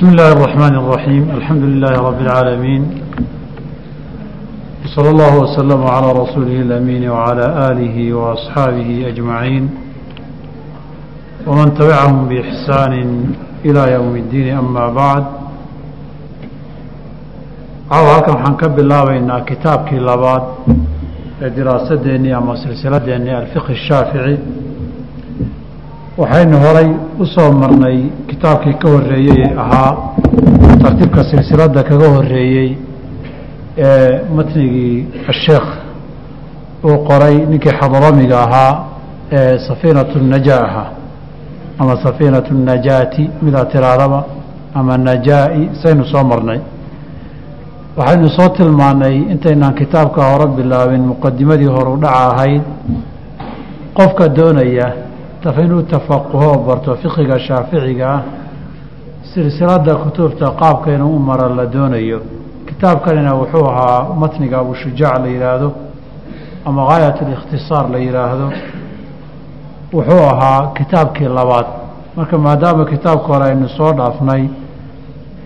بسم الله الرحمن الرحيم الحمد لله رب العالمين وصلى الله وسلم على رسوله الأمين وعلى آله وأصحابه أجمعين ومن تبعهم بإحسان إلى يوم الدين أما بعد caawa halkan waxaan ka bilaabaynaa kitaabkii labaad ee diraasadeennii ama silsiladeennii alfiqhi shaafici waxaynu horay u soo marnay kitaabkii ka horreeyey ahaa tartiibka silsiladda kaga horreeyey ee matnigii asheekh uu qoray ninkii xadramiga ahaa ee safiinatu najaa ahaa ama safiinatu najaati midaa tiraadaba ama najaa-i saynu soo marnay. Waxaynu soo tilmaanay intaynaan kitaabka hore bilaabin muqadimadii horu dhaca ahayd qofka doonaya inuu tafaquho barto fiqiga shaaficiga ah silsilada kutubta qaabka inuu u maro la doonayo kitaabkanina wuxuu ahaa matniga abushujaac la yihaahdo ama gaayat اlikhtisaar la yihaahdo wuxuu ahaa kitaabkii labaad marka maadaama kitaabka hore aynu soo dhaafnay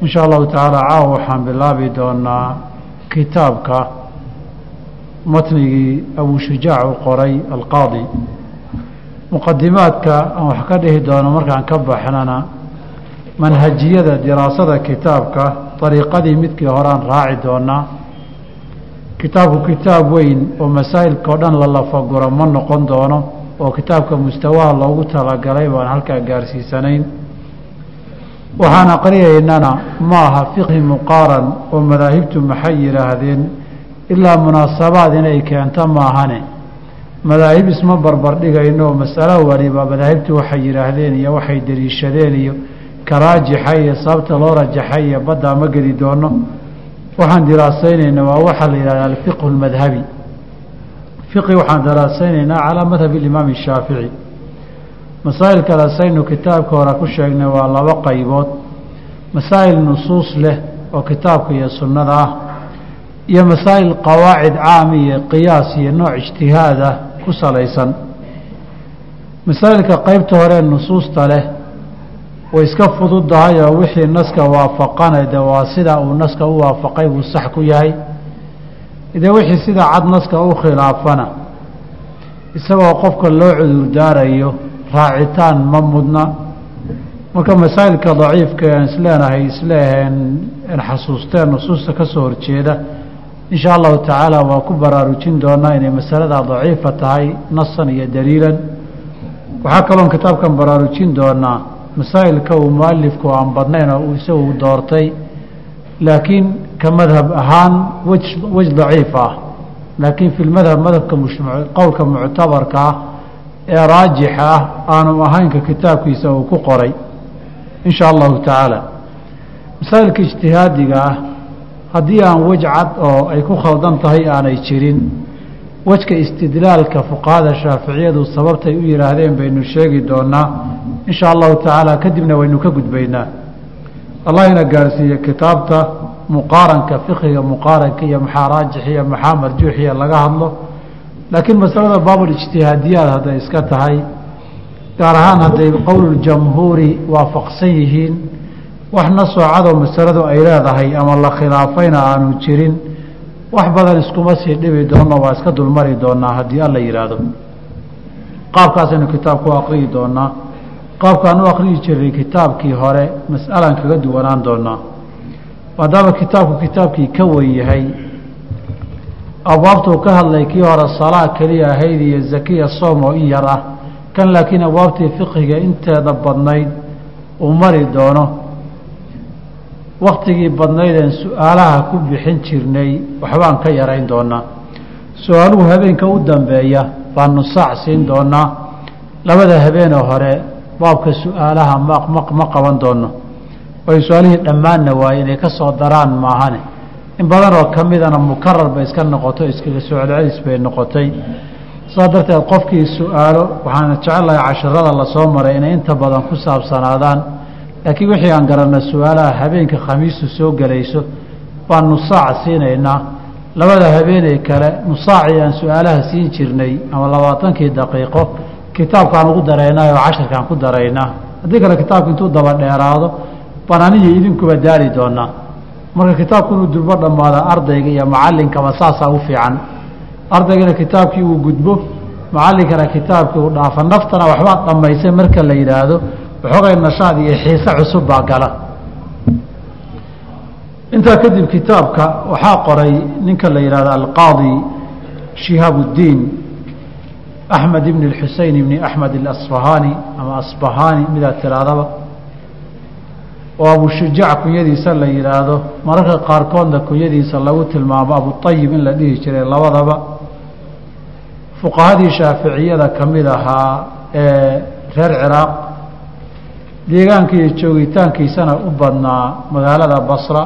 in sha allahu tacaala caawa waxaan bilaabi doonaa kitaabka matnigii abushujaac uu qoray alqaadi muqadimaadka aan wax ka dhihi doono markaan ka baxnana manhajiyada diraasada kitaabka dariiqadii midkii horean raaci doonaa kitaabku kitaab weyn oo masaa'ilka o dhan la lafaguro ma noqon doono oo kitaabka mustawaha loogu talagalay baan halkaa gaarsiisanayn. Waxaan aqriyaynana ma aha fiqhi muqaaran oo madaahibtu maxay yidhaahdeen ilaa munaasabaad inay keento maahane madaahib isma barbar dhigayno masalo waliba madaahibtu waxay yidhaahdeen iyo waxay deliishadeen iyo ka raajixa iyo sababta loo rajaxay iyo baddaa ma geli doono. Waxaan diraasaynayna waa waxaa la yidhahda alfiqhu lmadhabi fiqhi waxaan diraasaynaynaa calaa madhabi alimaam shaafici masaa'il kale saynu kitaabka hore ku sheegnay waa laba qaybood. Masaa'il nusuus leh oo kitaabka iyo sunnada ah iyo masaa'il qawaacid caami iyo qiyaas iyo nooc ijtihaada ku salaysan. Masaa'ilka qeybta hore nusuusta leh way iska fududahay oo wixii naska waafaqana de waa sida uu naska u waafaqay buu sax ku yahay. Dee wixii sida cad naska u khilaafana isagoo qofka loo cudur daarayo raacitaan ma mudna. Marka masaa'ilka daciifka aan isleenahay isleeheen n xasuusteen nusuusta ka soo horjeeda in sha allahu tacaala waa ku baraarujin doonaa inay masalada daciifa tahay nasan iyo daliilan. Waxaa kaloon kitaabkan baraarujin doonaa masaa'ilka uu mualifku aan badnayn oo uu isagu doortay laakiin ka madhab ahaan wej wej daciif ah. Laakiin fi lmadhab madhabka qowlka muctabarka ah ee raajixa ah aanu ahaynka kitaabkiisa uu ku qoray in sha allahu tacaala masaa'ilka ijtihaadiga ah haddii aan wej cad oo ay ku khaldan tahay aanay jirin wejka istidlaalka fuqahada shaaficiyadu sababtay u yidhaahdeen baynu sheegi doonaa in sha allahu tacaala kadibna waynu ka gudbaynaa. Allahina gaarsiiye kitaabta muqaaranka fiqiga muqaaranka iyo maxaa raajix iyo maxaa marjuuxiya laga hadlo. Laakiin masalada baabulijtihaadiyaad hadday iska tahay gaar ahaan hadday qowluljamhuuri waafaqsan yihiin wax na soocadoo masaladu ay leedahay ama la khilaafayna aanu jirin wax badan iskuma sii dhibi doonno waa iska dulmari doonaa haddii alla yidhaahdo qaabkaasaynu kitaabku aqriyi doonaa qaabkaan u aqriyi jiray kitaabkii hore mas'alaan kaga duwanaan doonaa maadaama kitaabku kitaabkii ka wen yahay abwaabtuu ka hadlay kii hore salaa keliya ahayd iyo zakiya soom oo in yar ah. Kan laakiin abwaabtii fiqiga inteeda badnayd uu mari doono waktigii badnaydeen su'aalaha ku bixin jirnay waxbaan ka yarayn doonaa su'aaluhu habeenka u dambeeya baanu saac siin doonaa labada habeenoo hore baabka su'aalaha mmaq ma qaban doono way su'aalihii dhammaanna waaye inay ka soo daraan maahane. In badan oo ka midana mukarar bay iska noqoto iskaga soo celcelis bay noqotay. Saas darteed qofkii su'aalo waxaana jecelahay casharada la soo maray inay inta badan ku saabsanaadaan laakiin wixii aan garanna su'aalaha habeenka khamiistu soo gelayso baan nusaac siinaynaa. Labada habeeney kale nusaacii aan su'aalaha siin jirnay ama labaatankii daqiiqo. Kitaabkaan ugu daraynaa oo casharkaan ku daraynaa. Haddii kale kitaabka intuu daba dheeraado banaaniyi idinkuba daali doonaa marka kitaabku inuu durbo dhammaada ardayga iyo macalinkaba saasaa u fiican. Ardaygana kitaabkii uu gudbo macalinkana kitaabkii uu dhaafa naftana waxbaad dhammaysay marka la yidhaahdo waxoogay nashaad iyo xiise cusub baa gala. Intaa kadib kitaabka waxaa qoray ninka la yidhahdo alqaadi shihaab axmed ibn xusein ibni axmed اlasfahani ama asbahani midaad tiraadaba. Oo abushujaac kunyadiisa la yidhaahdo mararka qaarkoodna kunyadiisa lagu tilmaamo abuayib in la dhihi jiray labadaba. Fuqahadii shaaficiyada ka mid ahaa ee reer ciraaq deegaanka iyo joogitaankiisana u badnaa magaalada basra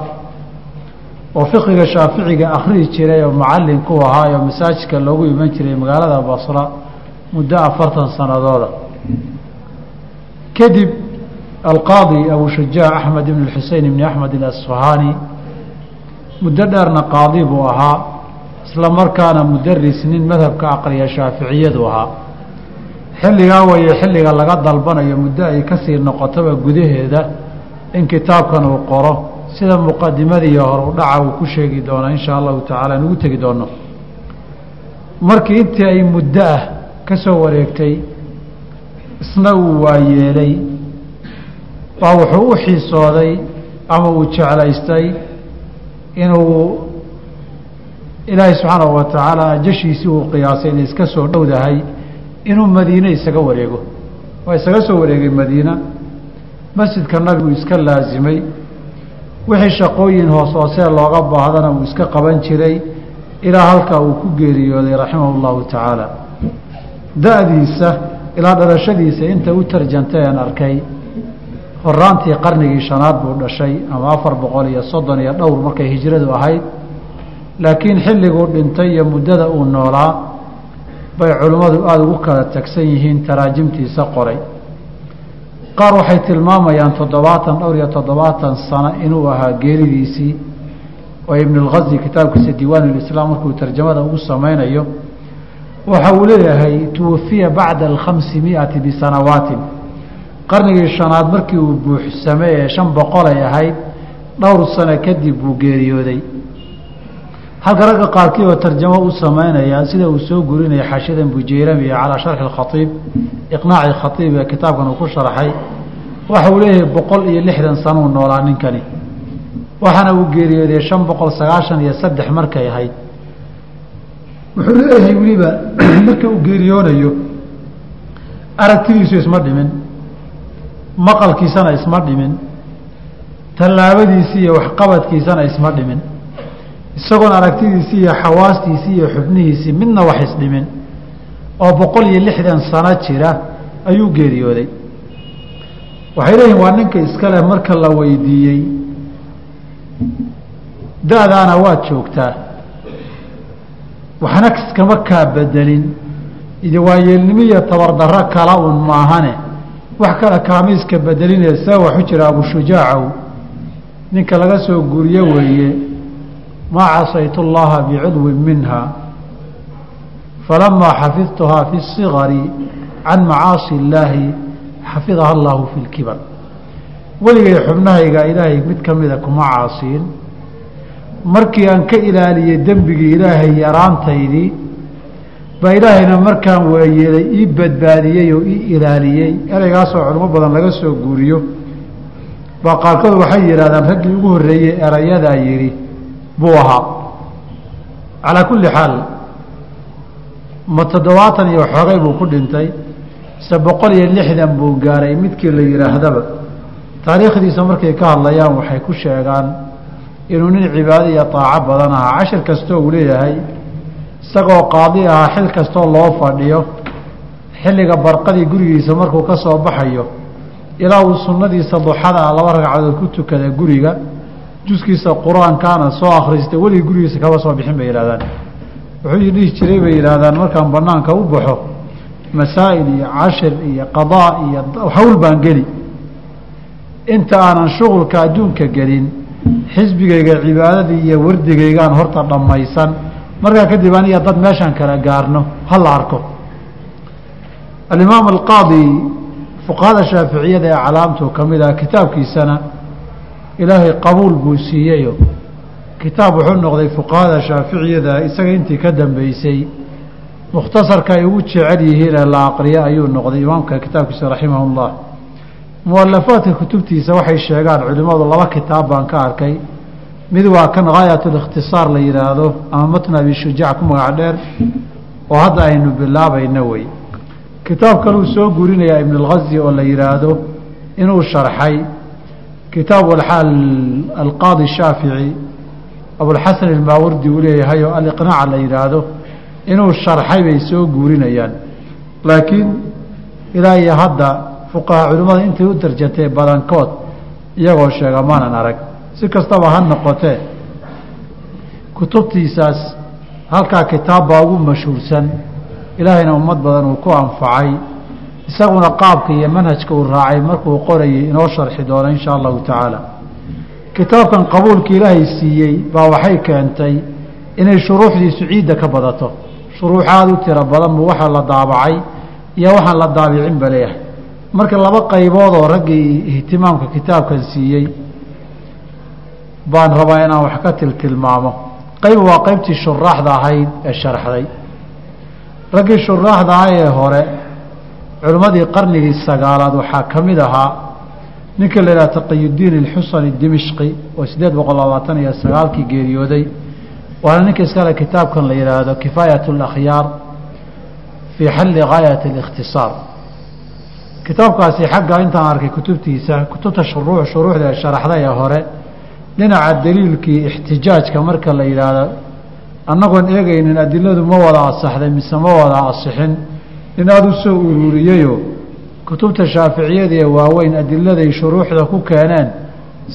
oo fiqiga shaaficiga akhrihi jiray oo macallin ku ahaa oo masaajidka loogu iman jiray magaalada basra muddo afartan sanadooda. Kadib alqaadi abu shujaac axmed ibn xusein ibni axmed alasfahani muddo dheerna qaadi buu ahaa isla markaana mudaris nin madhabka aqriya shaaficiyadu ahaa xilligaa weeye xilliga laga dalbanayo muddo ay ka sii noqotoba gudaheeda in kitaabkan uu qoro sida muqadimadiiyo hor u dhaca uu ku sheegi doonaa insha allahu tacaala nugu tegi doono markii intii ay muddo ah ka soo wareegtay isna uu waayeelay baa wuxuu u xiisooday ama uu jeclaystay inuu ilaahay subxaanahu wa tacaala ajashiisii uu qiyaasay inay iska soo dhowdahay inuu madiine isaga wareego. Waa isaga soo wareegay madiina. Masjidka nabigu iska laasimay wixii shaqooyin hoos hoosee looga baahdana uu iska qaban jiray ilaa halkaa uu ku geeriyooday raximahu llahu tacaala. Da-diisa ilaa dhalashadiisa inta u tarjantay aan arkay horaantii qarnigii shanaad buu dhashay ama afar boqol iyo soddon iyo dhowr markay hijradu ahayd. Laakiin xilliguu dhintay iyo muddada uu noolaa bay culimmadu aada ugu kala tagsan yihiin taraajimtiisa qoray. Qaar waxay tilmaamayaan toddobaatan dhowr iyo toddobaatan sano inuu ahaa geeridiisii oo ibnulghazi kitaabkiisa diiwaanulislaam markuu tarjamada ugu samaynayo waxa uu leeyahay tuwafiya bacda alkhamsi miati bisanawaatin. Qarnigii shanaad markii uu buuxsamay ee shan boqolay ahayd dhowr sano kadib buu geeriyooday halka ragga qaarkii oo tarjamo u samaynaya sida uu soo gurinaya xaashidan bujeyramiya calaa sharxi اkhaiib iqnaaci khaiib ee kitaabkan uu ku sharxay waxa uu leeyahay boqol iyo lixdan sanuu noolaa ninkani. Waxaana uu geeriyooday shan boqol sagaashan iyo saddex markay ahayd. Wuxuu leeyahay weliba marka uu geeriyoonayo aragtidiisu isma dhimin maqalkiisana isma dhimin tallaabadiisii iyo waxqabadkiisana isma dhimin isagoon aragtidiisii iyo xawaastiisii iyo xubnihiisii midna wax isdhimin oo boqol iyo lixdan sano jira ayuu geeriyooday. Waxay leeyihiin waa ninka iska leh marka la weydiiyey. Da-daana waad joogtaa. Waxna iskama kaa bedelin. Idi waayeelnimo iyo tabardarro kala un maahane. Wax kale kaamiiska bedelinee see waxu jira abushujaacow ninka laga soo guriyo weeye maa casaytu اllaha bicudwin minha falamaa xafidtuhaa fi الصigari can macaasi اllaahi xafidaha allahu fi اlkibar weligay xubnahayga ilaahay mid ka mida kuma caasiin markii aan ka ilaaliyey dembigii ilaahay yaraantaydii baa ilaahayna markaan waayeelay ii badbaadiyey oo ii ilaaliyey ereygaasoo culimo badan laga soo guuriyo baa qaarkood waxay yidhahdaan raggii ugu horreeyey erayadaa yidhi buu ahaa. Calaa kulli xaal ma toddobaatan iyo xoogay buu ku dhintay. Mise boqol iyo lixdan buu gaaray midkii la yidhaahdaba. Taariikhdiisa markay ka hadlayaan waxay ku sheegaan inuu nin cibaado iyo taaco badan ahaa. Cashir kastoo uu leeyahay isagoo qaadi ahaa xil kastoo loo fadhiyo xilliga barqadii gurigiisa markuu ka soo baxayo ilaa uu sunnadiisa duxada ah laba ragcadood ku tukada guriga juskiisa qur'aankaana soo akhristay weligii gurigiisa kaba soo bixin bay yidhahdaan. Wuxuu dhihi jiray bay yidhaahdaan markaan banaanka u baxo masaa'il iyo cashir iyo qadaa iyo hawl baan geli. Inta aanan shuqulka adduunka gelin xisbigayga cibaadadii iyo wardigaygaan horta dhammaysan. Markaa kadib aniga dad meeshaan kala gaarno ha la arko. Alimaam alqaadi fuqahada shaaficiyada ee calaamtu ka mid ah kitaabkiisana ilaahay qabuul buu siiyeyo kitaab wuxuu noqday fuqahada shaaficiyada isaga intii ka dambeysay. Mukhtasarka ay ugu jecel yihiinee la aqriyo ayuu noqday imaamka kitaabkiisa raximah ullah mualafaadka kutubtiisa waxay sheegaan culimmadu laba kitaab baan ka arkay. Mid waa kan gaayat likhtisaar la yidhaahdo ama matn abi shujaac ku magac dheer oo hadda aynu bilaabayna wey. Kitaab kaleu soo gurinayaa ibn اlghazi oo la yidhaahdo inuu sharxay kitaab alqaadi shaafici abulxasan ilmaawardi uu leeyahay oo aliqnaaca la yidhaahdo inuu sharxay bay soo guurinayaan. Laakiin ilaa iyo hadda fuqaha culimmada intay u darjatay badankood iyagoo sheega maanan arag. Si kastaba ha noqotee kutubtiisaas halkaa kitaab baa ugu mashhuursan. Ilaahayna ummad badan uu ku anfacay isaguna qaabka iyo manhajka uu raacay markuu qorayay inoo sharxi doono inshaa allahu tacaala. Kitaabkan qabuulka ilaahay siiyey baa waxay keentay inay shuruuxdiisu ciidda ka badato. Shuruuxaad u tiro badan buu waxaa la daabacay iyo waxaan la daabicin ba leeyahay. Marka laba qaybood oo raggii ihtimaamka kitaabkan siiyey baan rabaa inaan wax ka tiltilmaamo. Qayb waa qaybtii shuraaxda ahayd ee sharxday. Raggii shuraaxda ahay ee hore culimmadii qarnigii sagaalaad waxaa ka mid ahaa ninka la yidhaha taqiyudiin alxusani dimishqi oo siddeed boqol labaatan iyo sagaalkii geeriyooday. Waana ninka iskale kitaabkan la yidhaahdo kifaayat اlakhyaar fii xalli gaayat اlikhtisaar kitaabkaasi xagga intaan arkay kutubtiisa kutubta shuruu shuruuxda ee sharaxday ee hore dhinaca daliilkii ixtijaajka marka la yidhaahdo annagoon eegaynin adiladu ma wada asaxday mise ma wada asixin in aada u soo ururiyeyo kutubta shaaficiyada ee waaweyn adiladay shuruuxda ku keeneen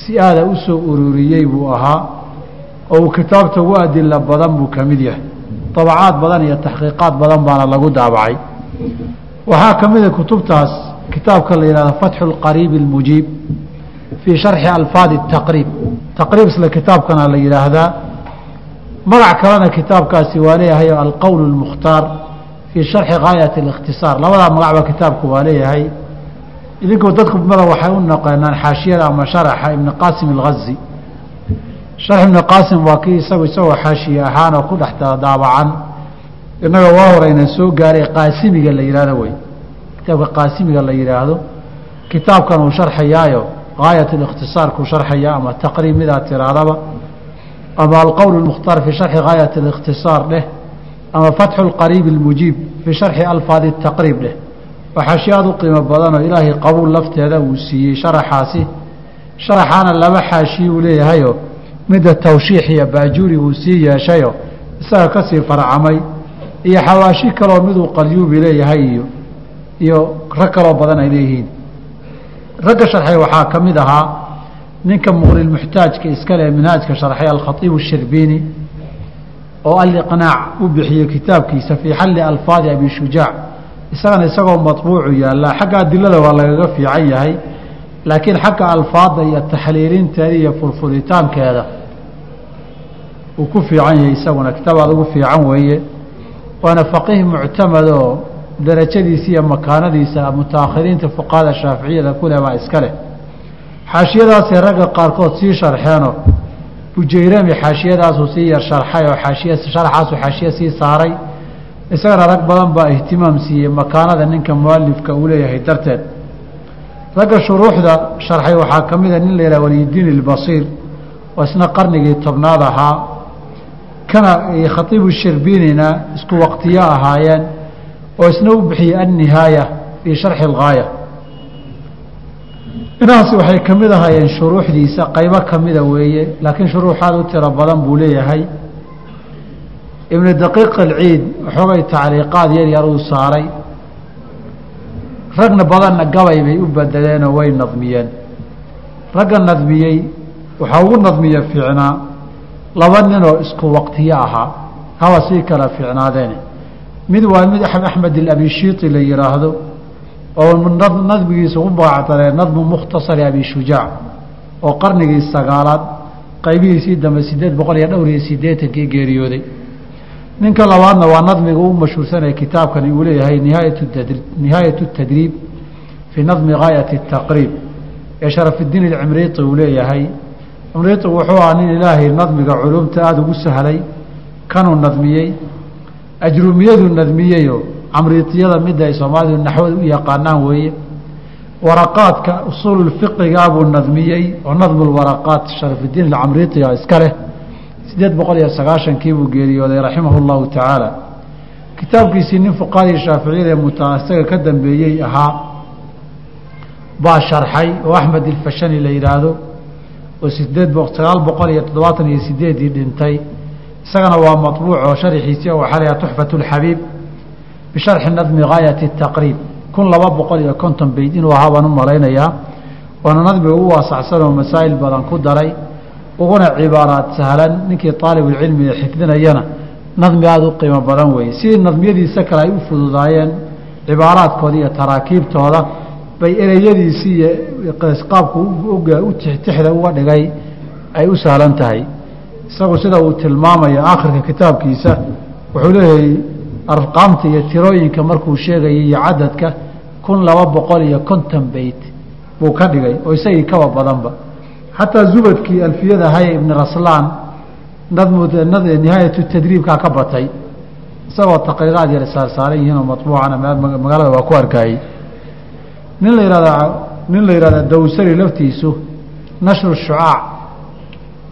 si aada u soo ururiyey buu ahaa oo uu kitaabta ugu adilo badan buu ka mid yahay dabacaad badan iyo taxqiiqaad badan baana lagu daabacay waxaa ka mida kutubtaas kitaabka la yihahdo fatxu اlqariib اlmujiib fii sharxi alfaadi taqriib taqriib isla kitaabkana la yidhaahdaa magac kalena kitaabkaasi waa leeyahay alqowl اlmukhtaar fii sharxi gaayat اlikhtisaar labadaa magacba kitaabku waa leeyahay idinkuu dadku mada waxay u naqeenaan xaashiyada ama sharaxa ibni qaasim اlgazi sharx ibni qaasim waa kii isagu isagoo xaashiye ahaan oo ku dhex daabacan innaga waa horeyna soo gaaray qaasimiga la yidhahdo wey kitaabka qaasimiga la yidhaahdo kitaabkan uu sharxayaayo gaayat اlikhtisaarkuu sharxaya ama taqriib midaa tirahdaba ama alqowl اlmukhtaar fii sharxi gaayat اlikhtisaar dheh ama fatxu اlqariib اlmujiib fii sharxi alfaadi taqriib dheh waa xaashiye aad u qiimo badanoo ilaahay qabuul lafteeda uu siiyey sharaxaasi. Sharaxaana laba xaashiye uu leeyahayo midda tawshiix iyo baajuuri uu sii yeeshayo isaga ka sii farcamay iyo xawaashi kaloo miduu qalyuubi leeyahay iyo iyo rag kaloo badan ay leeyihiin. Ragga sharxay waxaa ka mid ahaa ninka muqnilmuxtaajka iskale minhaajka sharxay alkhaiibu shirbiini oo aliqnaac u bixiyey kitaabkiisa fii xalli alfaadi abi shujaac isagana isagoo maطbuucu yaallaa xagga adilada waa lagaga fiican yahay laakiin xagga alfaadda iyo taxliilinteeda iyo furfuritaankeeda uu ku fiican yahay isaguna. Kitaab aad ugu fiican weeye. Waana faqiih muctamad oo darajadiisa iyo makaanadiisa mutaakhiriinta fuqahada shaaficiyada kuleh baa iska leh. Xaashiyadaasay ragga qaarkood sii sharxeenoo bujayrami xaashiyadaasuu sii yar sharxay oo xaashiya sharaxaasuu xaashiye sii saaray. Isagana rag badan baa ihtimaam siiyey makaanada ninka mualifka uu leeyahay darteed. Ragga shuruuxda sharxay waxaa ka mida nin la yidhaha waliyudiin ilbasiir oo isna qarnigii tobnaad ahaa. Kana khaiibu shirbiinina isku waqtiyo ahaayeen oo isna u bixiyey annihaaya fii sharxi algaaya inahaasi waxay ka mid ahaayeen shuruuxdiisa qaybo ka mida weeye laakiin shuruuxaad u tiro badan buu leeyahay. Ibnu daqiiq alciid waxoogay tacliiqaad yar yar uu saaray. Ragna badanna gabay bay u bedeleenoo way nadmiyeen. Ragga nadmiyey waxaa ugu nadmiye fiicnaa laba ninoo isku waqtiyo ahaa hawa sii kala fiicnaadeene mid waa mid axmed ilabishiiti la yidhaahdo nadmigiisa ugu magacdaree nadmu mukhtasari abi shujaac oo qarnigii sagaalaad qaybihiisii dambe sideed boqol iyo dhowr iyo siddeetankii geeriyooday ninka labaadna waa nadmiga u mashhuursanaya kitaabkani uu leeyahay nihaayat اtadriib fii nadmi gaayati الtaqriib ee sharafiddiin ilcimriiti uu leeyahay camriitu wuxuu ahaa nin ilaahay nadmiga culumta aada ugu sahlay kanuu nadmiyey ajrumiyadu nadmiyeyoo camriitiyada midda ay soomaalidu naxwada u yaqaanaan weeye waraqaadka usuululfiqigaa buu nadmiyey oo nadmulwaraqaat sharafidiin alcamriitiga iska leh siddeed boqol iyo sagaashankii buu geeriyooday raximahu llahu tacaala. Kitaabkiisii nin fuqahadii shaaficiyada ee muta isaga ka dambeeyey ahaa baa sharxay oo axmed ilfashani la yidhaahdo oo sideed sagaal boqol iyo toddobaatan iyo sideedii dhintay. Isagana waa maطbuuc oo sharxiisii waxaa layaha tuxfat اlxabiib bisharxi nadmi gaayati taqriib kun laba boqol iyo konton beyd inuu ahaa u malaynayaa waana nadmi ugu waasacsan oo masaa'il badan ku daray uguna cibaaraad sahlan ninkii aalibulcilmi ee xifdinayana nadmi aada u qiimo badan weeye sidii nadmiyadiisa kale ay u fududaayeen cibaaraadkooda iyo taraakiibtooda bay ereyadiisii iyo qaabku tixda uga dhigay ay u sahlan tahay isagu sida uu tilmaamayo aakhirka kitaabkiisa wuxuu leeyahay arqaamta iyo tirooyinka markuu sheegayay iyo cadadka kun laba boqol iyo konton beyt buu ka dhigay oo isagii kaba badanba. Xataa zubadkii alfiyada haya ibni raslaan nihaayatu tadriibkaa ka batay isagoo taqriiraad yar saarsaaran yihiin oo maطbuucana magaalada waa ku arkayey nin la yihahda nin la yihahda dawsari laftiisu nashru shucaac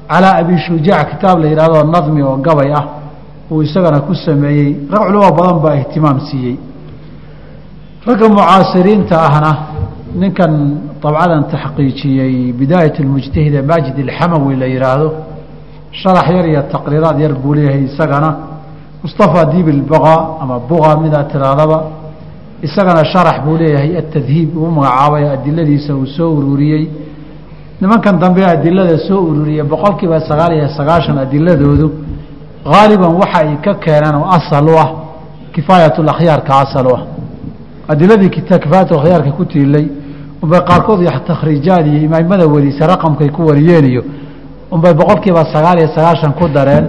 calaa abi shujaac kitaab la yidhahdo nadmi oo gabay ah uu isagana ku sameeyey. Rag culamo badan baa ihtimaam siiyey. Ragga mucaasiriinta ahna ninkan dabcadan taxqiijiyey bidaayat اlmujtahid ee maajid ilxamawi la yihaahdo sharax yar iyo taqriiraad yar buu leeyahay isagana. Mustafa diib ilbaqa ama buqa midaa tiraadaba. Isagana sharax buu leeyahay atadhiib uu magacaabay adiladiisa uu soo ururiyey. Nimankan dambe adilada soo ururiyey boqol kiiba sagaal iyo sagaashan adiladoodu haaliban waxa ay ka keeneen oo asal ah kifaayat akhyaarka asal u ah adiladii kifaayat akhyaarka ku tiilay unbay qaarkood takhriijaad iyo imaamada warisa raqamkay ku wariyeen iyo unbay boqol kiiba sagaal iyo sagaashan ku dareen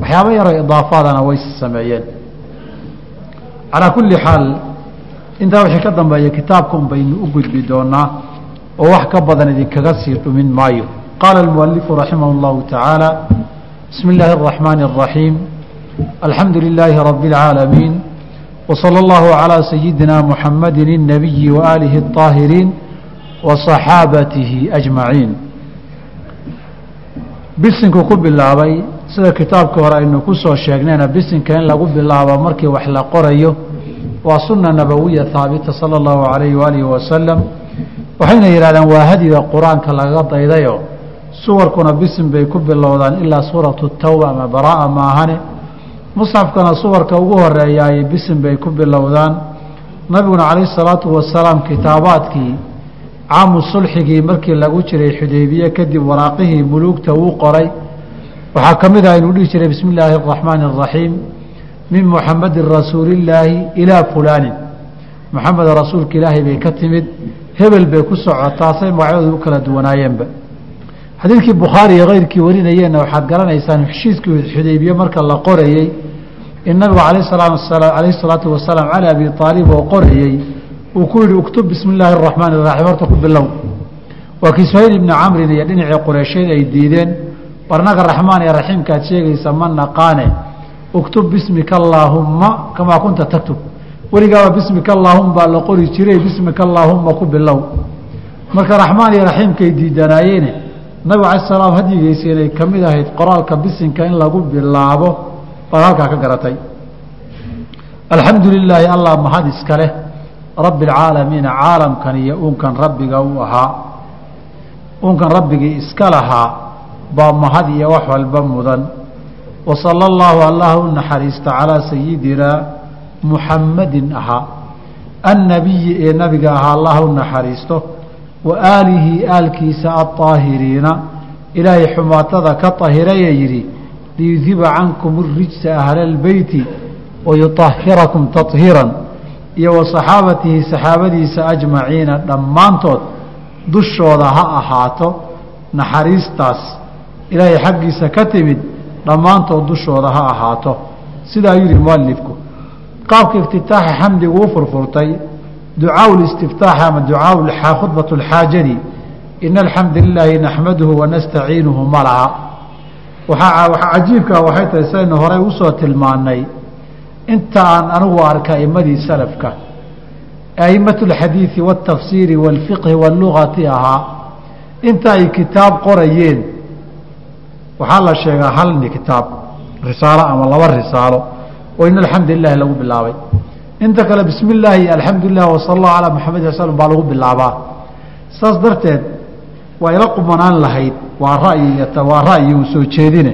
waxyaaba yaroo idaafaadana way sameeyeen calaa kulli xaal intaa wixii ka dambeeya kitaabka un baynu u gudbi doonaa oo wax ka badan idinkaga sii dhumin maayo qaala almualifu raximah اllahu tacaala bismi illaahi الraxmaani الraxiim alxamdu lilaahi rabi اlcaalamiin wslى اllahu calىa sayidina muxamadi الnabiyi waaalihi الطaahiriin wa صaxaabatihi ajmaciin bisinku ku bilaabay sida kitaabkii hore aynu ku soo sheegnayna bisinka in lagu bilaabo markii wax la qorayo waa suna nabawiya haabita salى اllahu alayhi waalihi wasalam waxayna yidhahdeen waa hadiga qur-aanka lagaga daydayo suwarkuna bisin bay ku bilowdaan ilaa suuratu tawba ama baraa maahane musxafkana suwarka ugu horeeyaay bisin bay ku bilowdaan. Nabiguna calayhi salaatu wasalaam kitaabaadkii caamu sulxigii markii lagu jiray xudaybiye kadib waraaqihii muluugta uu qoray. Waxaa ka mid ah inuu dhihi jiray bismi illaahi araxmaani araxiim min muxamadin rasuulillaahi ilaa fulaanin. Muxamed rasuulka ilaahay bay ka timid hebel bay ku socotaa say magacyadooda u kala duwanaayeenba xadiidkii bukhaari iyo keyrkii warinayeenna waxaad garanaysaan heshiiskii xudaybiye marka la qorayey in nabigu alayh alayhi salaatu wasalaam cali abi aalib oo qorayey uu ku yihi uktub bismi illaahi araxmaan iraxiim horta ku bilow. Waa kii suhayl ibni camrin iyo dhinacii qureysheed ay diideen barnaga raxmaan iyo raxiimka aad sheegaysa ma naqaane. Uktub bismika allaahumma kamaa kunta taktub. Weligaaba bismika allaahuma baa la qori jiray bismika allaahuma ku bilow. Marka raxmaan iyo raxiimkay diidanaayeene nabigu alai salaam hadyigiisa inay ka mid ahayd qoraalka bisinka in lagu bilaabo baad halkaa ka garatay. Alxamdu lilaahi allah mahad iska leh. Rabbi alcaalamiina caalamkan iyo uunkan rabbiga u ahaa. Uunkan rabbigii iska lahaa baa mahad iyo wax walba mudan. Wa sala allahu allah u naxariista calaa sayidinaa muxammadin ahaa. Annabiyi ee nabiga ahaa allah u naxariisto wa aalihi aalkiisa aaahiriina ilaahay xumaatada ka ahiraya yidhi liyudiba cankum rijsa ahla albeyti wayuahirakum tahiran iyo wa saxaabatihi saxaabadiisa ajmaciina dhammaantood dushooda ha ahaato naxariistaas. Ilaahay xaggiisa ka timid dhammaantood dushooda ha ahaato. Sidaa yidhi mualifku qaabka iftitaaxa xamdigu u furfurtay ducaa listiftaax ama ducaa khudbat اlxaajadi ina alxamda lilaahi naxmaduhu wanastaciinuhu ma laha waaa waxaa cajiibkaa waxay tahay saynu horey usoo tilmaanay inta aan anigu arka aimadii salafka aimatu alxadiidi waاtafsiiri wاlfiqhi wاllugati ahaa inta ay kitaab qorayeen waxaa la sheegaa halni kitaab risaalo ama laba risaalo oo in alxamdu lilahi lagu bilaabay inta kale bismi illaahi iyo alxamdu lilah wasala allahu calaa maxamed slm baa lagu bilaabaa. Saas darteed waa ila qumanaan lahayd waa ra'yi waa ra'yi uu soo jeedine.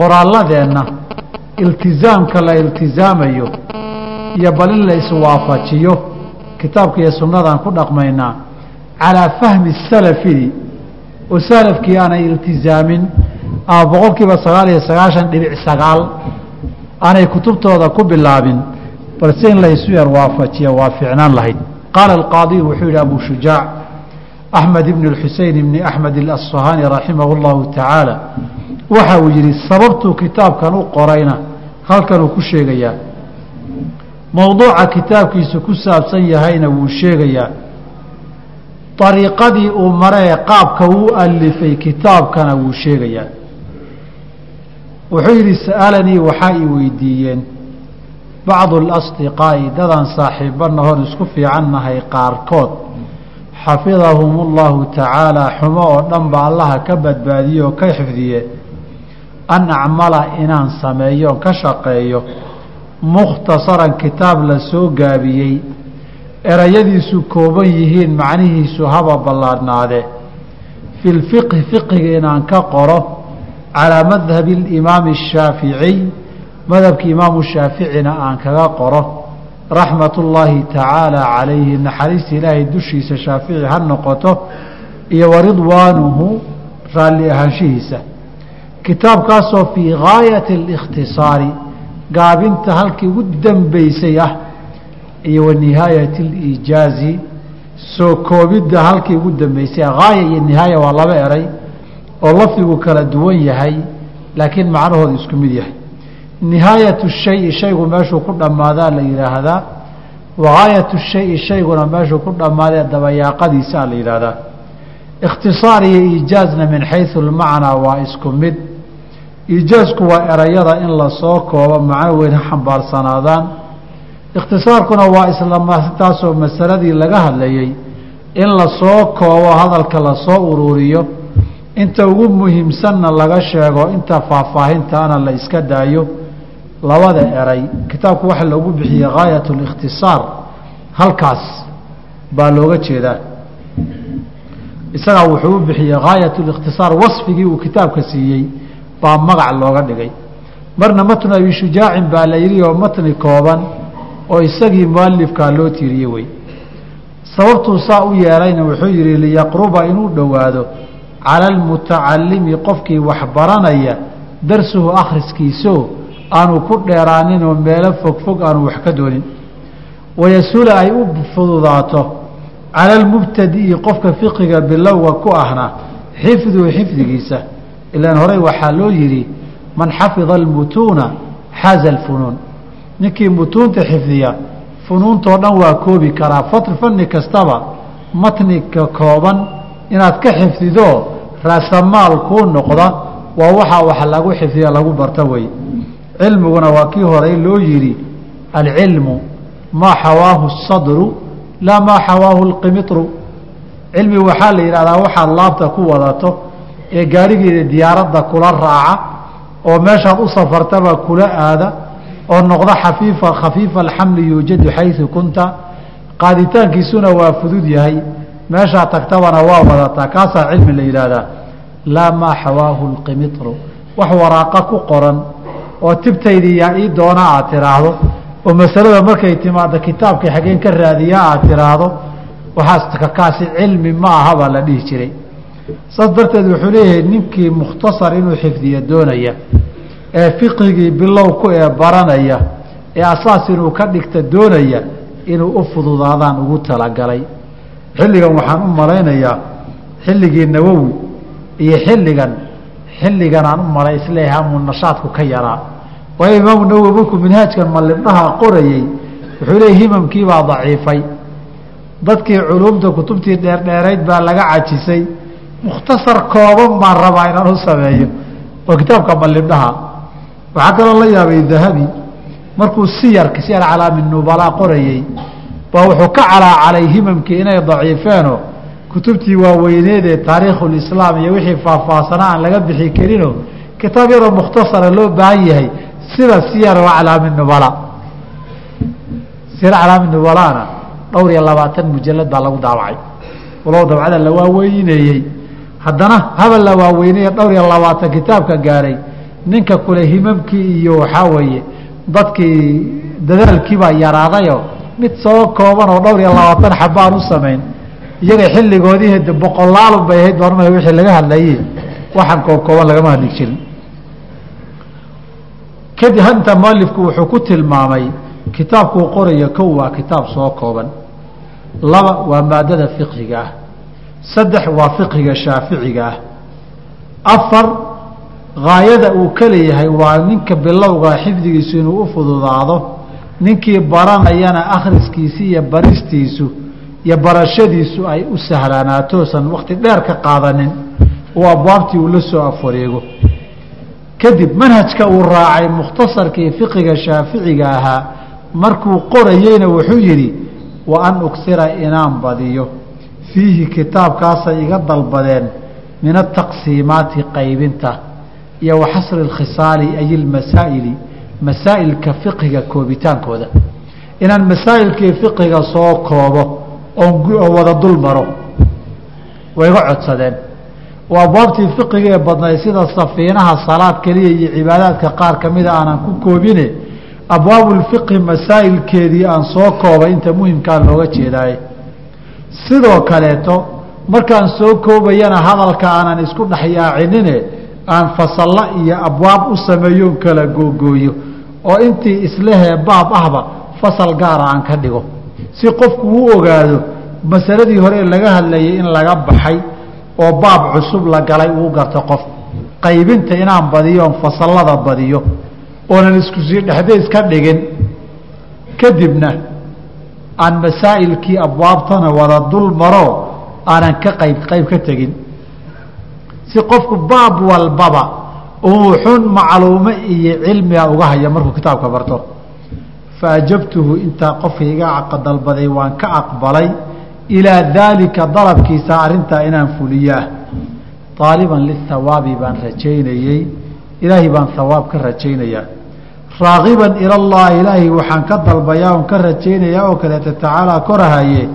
Qoraalladeenna iltizaamka la iltizaamayo iyo bal in la iswaafajiyo kitaabka iyo sunnadaan ku dhaqmaynaa calaa fahmi salafidi oo salafkii aanay iltizaamin ama boqol kiiba sagaal iyo sagaashan dhibic sagaal aanay kutubtooda ku bilaabin balse in laysu yar waafajiya waa ficnaan lahayd. Qaala alqaadiy wuxuu yidhi abu shujaac axmed ibn xuseyn ibni axmed اlasfahaani raximahu اllahu tacaala waxa uu yidhi sababtuu kitaabkan u qorayna halkanuu ku sheegayaa. Mowduuca kitaabkiisu ku saabsan yahayna wuu sheegayaa. Ariiqadii uu maree qaabka uu alifay kitaabkana wuu sheegayaa. Wuxuu yidhi sa'alanii waxaa i weydiiyeen bacdu اlasdiqaa'i dadaan saaxiibbana hor isku fiicannahay qaarkood. Xafidahum اllahu tacaala xumo oo dhan ba allaha ka badbaadiye oo ka xifdiye. An acmala inaan sameeyo ka shaqeeyo. Mukhtasaran kitaab la soo gaabiyey. Erayadiisu kooban yihiin macnihiisu haba ballaadhnaade. Fi lfiqhi fiqiga inaan ka qoro calaa madhabi alimaami ashaaficiy madhabkii imaamu shaaficina aan kaga qoro raxmat ullaahi tacaala calayhi naxariista ilaahay dushiisa shaafici ha noqoto iyo waridwaanuhu raalli ahaanshihiisa. Kitaabkaasoo fii gaayati alikhtisaari gaabinta halkii ugu dambeysay ah iyo wa nihaayati aliijaazi soo koobidda halkii ugu dambeysay gaaya iyo nihaaya waa laba eray oo lafdigu kala duwan yahay laakiin macnahooda isku mid yahay nihaayatu shayi shaygu meeshuu ku dhammaadaa la yidhaahdaa wa gaayatu shayi shayguna meeshuu ku dhammaadee dabayaaqadiisaa la yidhaahdaa ikhtisaar iyo iijaazna min xaysu lmacnaa waa isku mid iijaazku waa erayada in la soo koobo macno weyn ha xambaarsanaadaan ikhtisaarkuna waa islataasoo masaladii laga hadlayey in la soo koobo hadalka la soo uruuriyo inta ugu muhiimsanna laga sheego inta faahfaahintaana la iska daayo labada eray kitaabku waxa loogu bixiyey gaayat اlikhtisaar halkaas baa looga jeedaa. Isagaa wuxuu u bixiyey gaayat اlikhtisaar wasfigii uu kitaabka siiyey baa magac looga dhigay. Marna matnu abi shujaacin baa la yidhi oo matni kooban oo isagii mualifkaa loo tiiriyey wey. Sababtuu saa u yeelayna wuxuu yihi liyaqruba inuu dhowaado cala almutacalimi qofkii wax darsuhu akhriskiisoo aanu ku dheeraaninoo meelo fogfog aanu wax ka doonin. Wayasula ay u fududaato cala almubtadi'i qofka fiqiga bilowga ku ahna xifduhu xifdigiisa. Ilaan horey waxaa loo yidhi man xafida almutuuna xaaza alfunuun. Ninkii mutuunta xifdiya funuuntoo dhan waa koobi karaa fanni kastaba matnika kooban inaad ka xifdido raasamaal kuu noqda waa waxaa wax lagu xifdiya lagu barta wey cilmiguna waa kii horey loo yidhi alcilmu maa xawaahu sadru laa maa xawaahu lqimitru cilmi waxaa la yidhahdaa waxaad laabta ku wadato ee gaadhigeeda diyaaradda kula raaca oo meeshaad u safartaba kula aada oo noqda xafiifa khafiifa alxamli yuujadu xaysu kunta. Qaaditaankiisuna waa fudud yahay meeshaa tagtabana waa wadataa kaasaa cilmi la yidhaahdaa laa maa xawaahu lqimitru wax waraaqa ku qoran oo tibtaydii yaa ii doona aad tiraahdo oo masalada markay timaado kitaabkai xaggeen ka raadiyaa aad tiraahdo waxaas kaasi cilmi ma aha baa la dhihi jiray. Saas darteed wuxuu leeyahay ninkii mukhtasar inuu xifdiyo doonaya ee fiqigii bilow ku ee baranaya ee asaas inuu ka dhigta doonaya inuu u fududaadaan ugu talagalay. Xilligan waxaan u malaynayaa xilligii nawowi iyo xilligan xilligan aan u malay is leeyahay amuu nashaadku ka yaraa. Waayo imaamu nawowi markuu minhaajkan malibdhaha qorayey wuxuu leeyay himamkiibaa daciifay. Dadkii culumta kutubtii dheerdheerayd baa laga cajisay. Mukhtasar kooban baan rabaa inaan u sameeyo. Oo kitaabka ballibdhaha waxaa kaloo la yaabay dahabi markuu siyarka siyar calaami nubalaa qorayey baa wuxuu ka calaacalay himamkii inay daciifeenoo kutubtii waaweyneedee taariikhulislaam iyo wixii faahfaahsanaa aan laga bixi karinoo kitaab yaroo mukhtasara loo baahan yahay sida siyar calaami nubala siyar calaami nubalana dhowr iyo labaatan mujalad baa lagu daawacay. Walow dabcada la waaweyneeyey. Haddana habal la waaweyneye dhowr iyo labaatan kitaabka gaaray ninka kule himamkii iyo waxaa weeye dadkii dadaalkiibaa yaraadayo mid soo kooban oo dhowr iyo labaatan xabaan u samayn iyaga xilligoodii hade boqolaalun bay ahayd baan umay wixii laga hadlayey waxaan koob kooban lagama hadli jirin kadib hanta mualifku wuxuu ku tilmaamay kitaabkuu qorayo kow waa kitaab soo kooban. Laba waa maadada fiqhiga ah saddex waa fiqhiga shaaficiga ah. Afar gaayada uu ka leeyahay waa ninka bilowga xifdigiisu inuu u fududaado ninkii baranayana akhriskiisi iyo baristiisu iyo barashadiisu ay u sahlaanaatoosan wakti dheer ka qaadanin oo abwaabtii uu la soo afwareego. Kadib manhajka uu raacay mukhtasarkii fiqiga shaaficiga ahaa markuu qorayeyna wuxuu yidhi wa an ugsira inaan badiyo. Fiihi kitaabkaasay iga dalbadeen min ataqsiimaati qaybinta iyo wa xasri اlkhisaali ay ilmasaa'ili masaa'ilka fiqiga koobitaankooda. Inaan masaa'ilkii fiqiga soo koobo oon wada dul maro. Way iga codsadeen. Oo abwaabtii fiqiga ee badnayd sida safiinaha salaad keliya iyo cibaadaadka qaar ka mida aanan ku koobine abwaabulfiqhi masaa'ilkeedii aan soo koobay inta muhimkaa looga jeedaaye sidoo kaleeto markaan soo koobayana hadalka aanan isku dhexyaacinine aan fasalla iyo abwaab u sameeyoon kala googooyo oo intii islehee baab ahba fasal gaara aan ka dhigo si qofku u ogaado masaladii hore laga hadlayay in laga baxay oo baab cusub la galay uu garto qof qaybinta inaan badiyo oon fasallada badiyo oonan isku sii dhexdays ka dhigin kadibna aan masaa'ilkii abwaabtana wada dul maro aanan ka qayb qayb ka tegin. Si qofku baab walbaba uu xun macluumo iyo cilmiga uga haya markuu kitaabka barto faajabtuhu intaa qofka iga dalbaday waan ka aqbalay ilaa daalika dalabkiisa arrintaa inaan fuliyaah aaliban lihawaabi baan rajaynayey ilaahay baan hawaab ka rajaynayaa raagiban ila llahi ilaahay waxaan ka dalbayaa on ka rajaynayaa oo kaleeta tacaalaa korahaye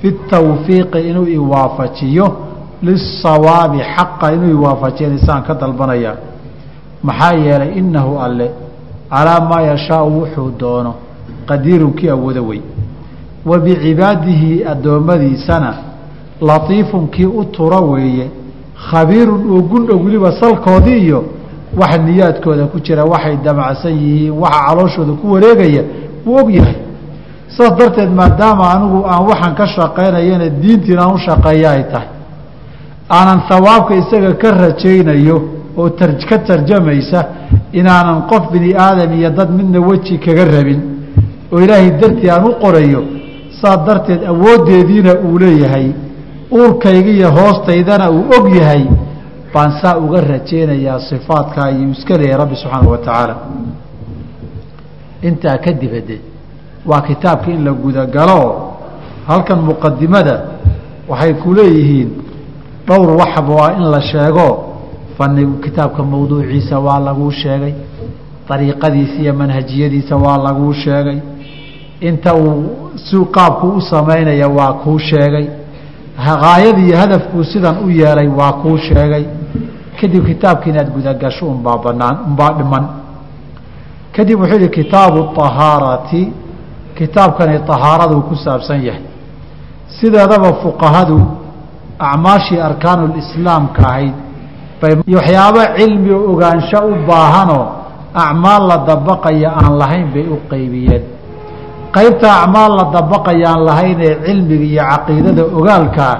fi tawfiiqi inuu iwaafajiyo lisawaabi xaqa inuu iwaafajiyo isaan ka dalbanayaa maxaa yeelay inahu alle calaa maa yashaau wuxuu doono qadiirun kii awoodo wey wa bicibaadihi addoommadiisana latiifun kii u tura weeye khabiirun oo gundhow weliba salkoodii iyo waxa niyaadkooda ku jira waxay damacsan yihiin waxa calooshooda ku wareegaya wuu og yahay. Saas darteed maadaama anigu aan waxaan ka shaqaynayana diintiin aan u shaqeeya ay tahay. Aanan hawaabka isaga ka rajaynayo oo ka tarjamaysa inaanan qof bini aadam iyo dad midna weji kaga rabin oo ilaahay dartii aan u qorayo saas darteed awooddeediina uu leeyahay uurkayga iyo hoostaydana uu og yahay baan saa uga rajaynayaa sifaadkaa iyo iska leeyahay rabbi subxaana wa tacaala. Intaa kadib hade waa kitaabka in la gudagalo halkan muqadimada waxay ku leeyihiin dhowr waxba waa in la sheego fanigu kitaabka mawduuciisa waa laguu sheegay dariiqadiisa iyo manhajiyadiisa waa laguu sheegay. Inta uu si qaabku u samaynaya waa kuu sheegay. Haayadii iyo hadafkuu sidan u yeelay waa kuu sheegay. Kadib kitaabka inaad gudagasho unbaa banaan unbaa dhiman. Kadib wuxuu yihi kitaabu ahaarati kitaabkani ahaaraduu ku saabsan yahay. Sideedaba fuqahadu acmaashii arkaanulislaamka ahayd bay waxyaabo cilmi ogaansho u baahanoo acmaal la dabaqaya aan lahayn bay u qeybiyeen qaybta acmaal la dabaqaya aan lahayn ee cilmiga iyo caqiidada ogaalkaa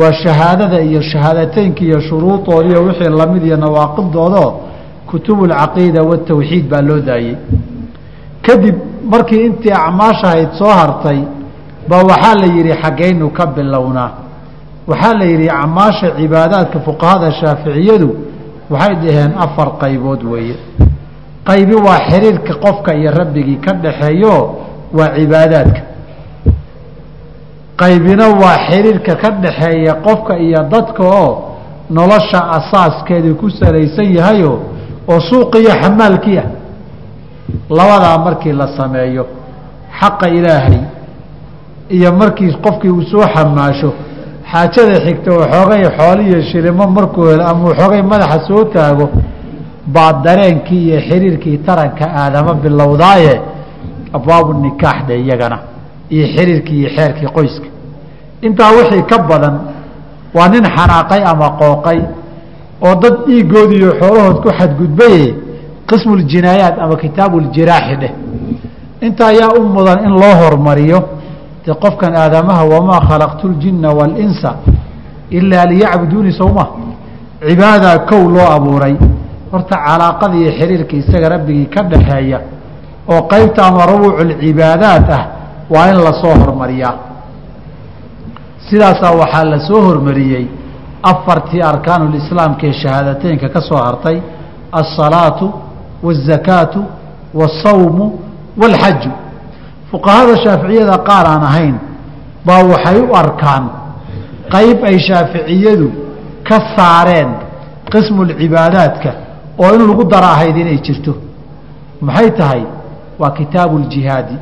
waa shahaadada iyo shahaadateynka iyo shuruudood iyo wixii la mid iyo nawaaqidoodo kutubulcaqiida watawxiid baa loo daayey. Kadib markii intii acmaashahayd soo hartay ba waxaa la yidhi xaggaynu ka bilownaa waxaa la yidhi acmaasha cibaadaadka fuqahada shaaficiyadu waxay dhaheen afar qaybood weeye. Qaybi waa xiriirka qofka iyo rabbigii ka dhaxeeyo waa cibaadaadka. Qaybina waa xiriirka ka dhaxeeya qofka iyo dadka oo nolosha asaaskeedii ku salaysan yahayo oo suuqiyo xamaalkii ah. Labadaa markii la sameeyo xaqa ilaahay iyo markii qofkii uu soo xamaasho xaajada xigta waxoogay xooliyo shilimo markuu helo ama waxoogay madaxa soo taago baa dareenkii iyo xiriirkii taranka aadama bilowdaaye abwaabu nikaax dhe iyagana iyo xiriirkii iyo xeerkii qoyska. Intaa wixii ka badan waa nin xanaaqay ama qooqay oo dad dhiigood iyo xoolahood ku xadgudbaye qismu ljinaayaat ama kitaabu ljiraaxi dheh. Inta ayaa u mudan in loo hormariyo dee qofkan aadamaha wamaa khalaqtu ljinna waalinsa ilaa liyacbuduuni sowma cibaadaa kow loo abuuray. Horta calaaqada iyo xiriirka isaga rabbigii ka dhaxeeya oo qeybta ama rubuuculcibaadaat ah waa in la soo hormariyaa. Sidaasaa waxaa la soo hormariyey afartii arkaanulislaamka ee shahaadateynka ka soo hartay alsalaatu waazakaatu waasawmu waalxaju fuqahada shaaficiyada qaar aan ahayn baa waxay u arkaan qayb ay shaaficiyadu ka saareen qismulcibaadaadka oo in lagu dara ahayd inay jirto. Maxay tahay? Waa kitaabu ljihaadi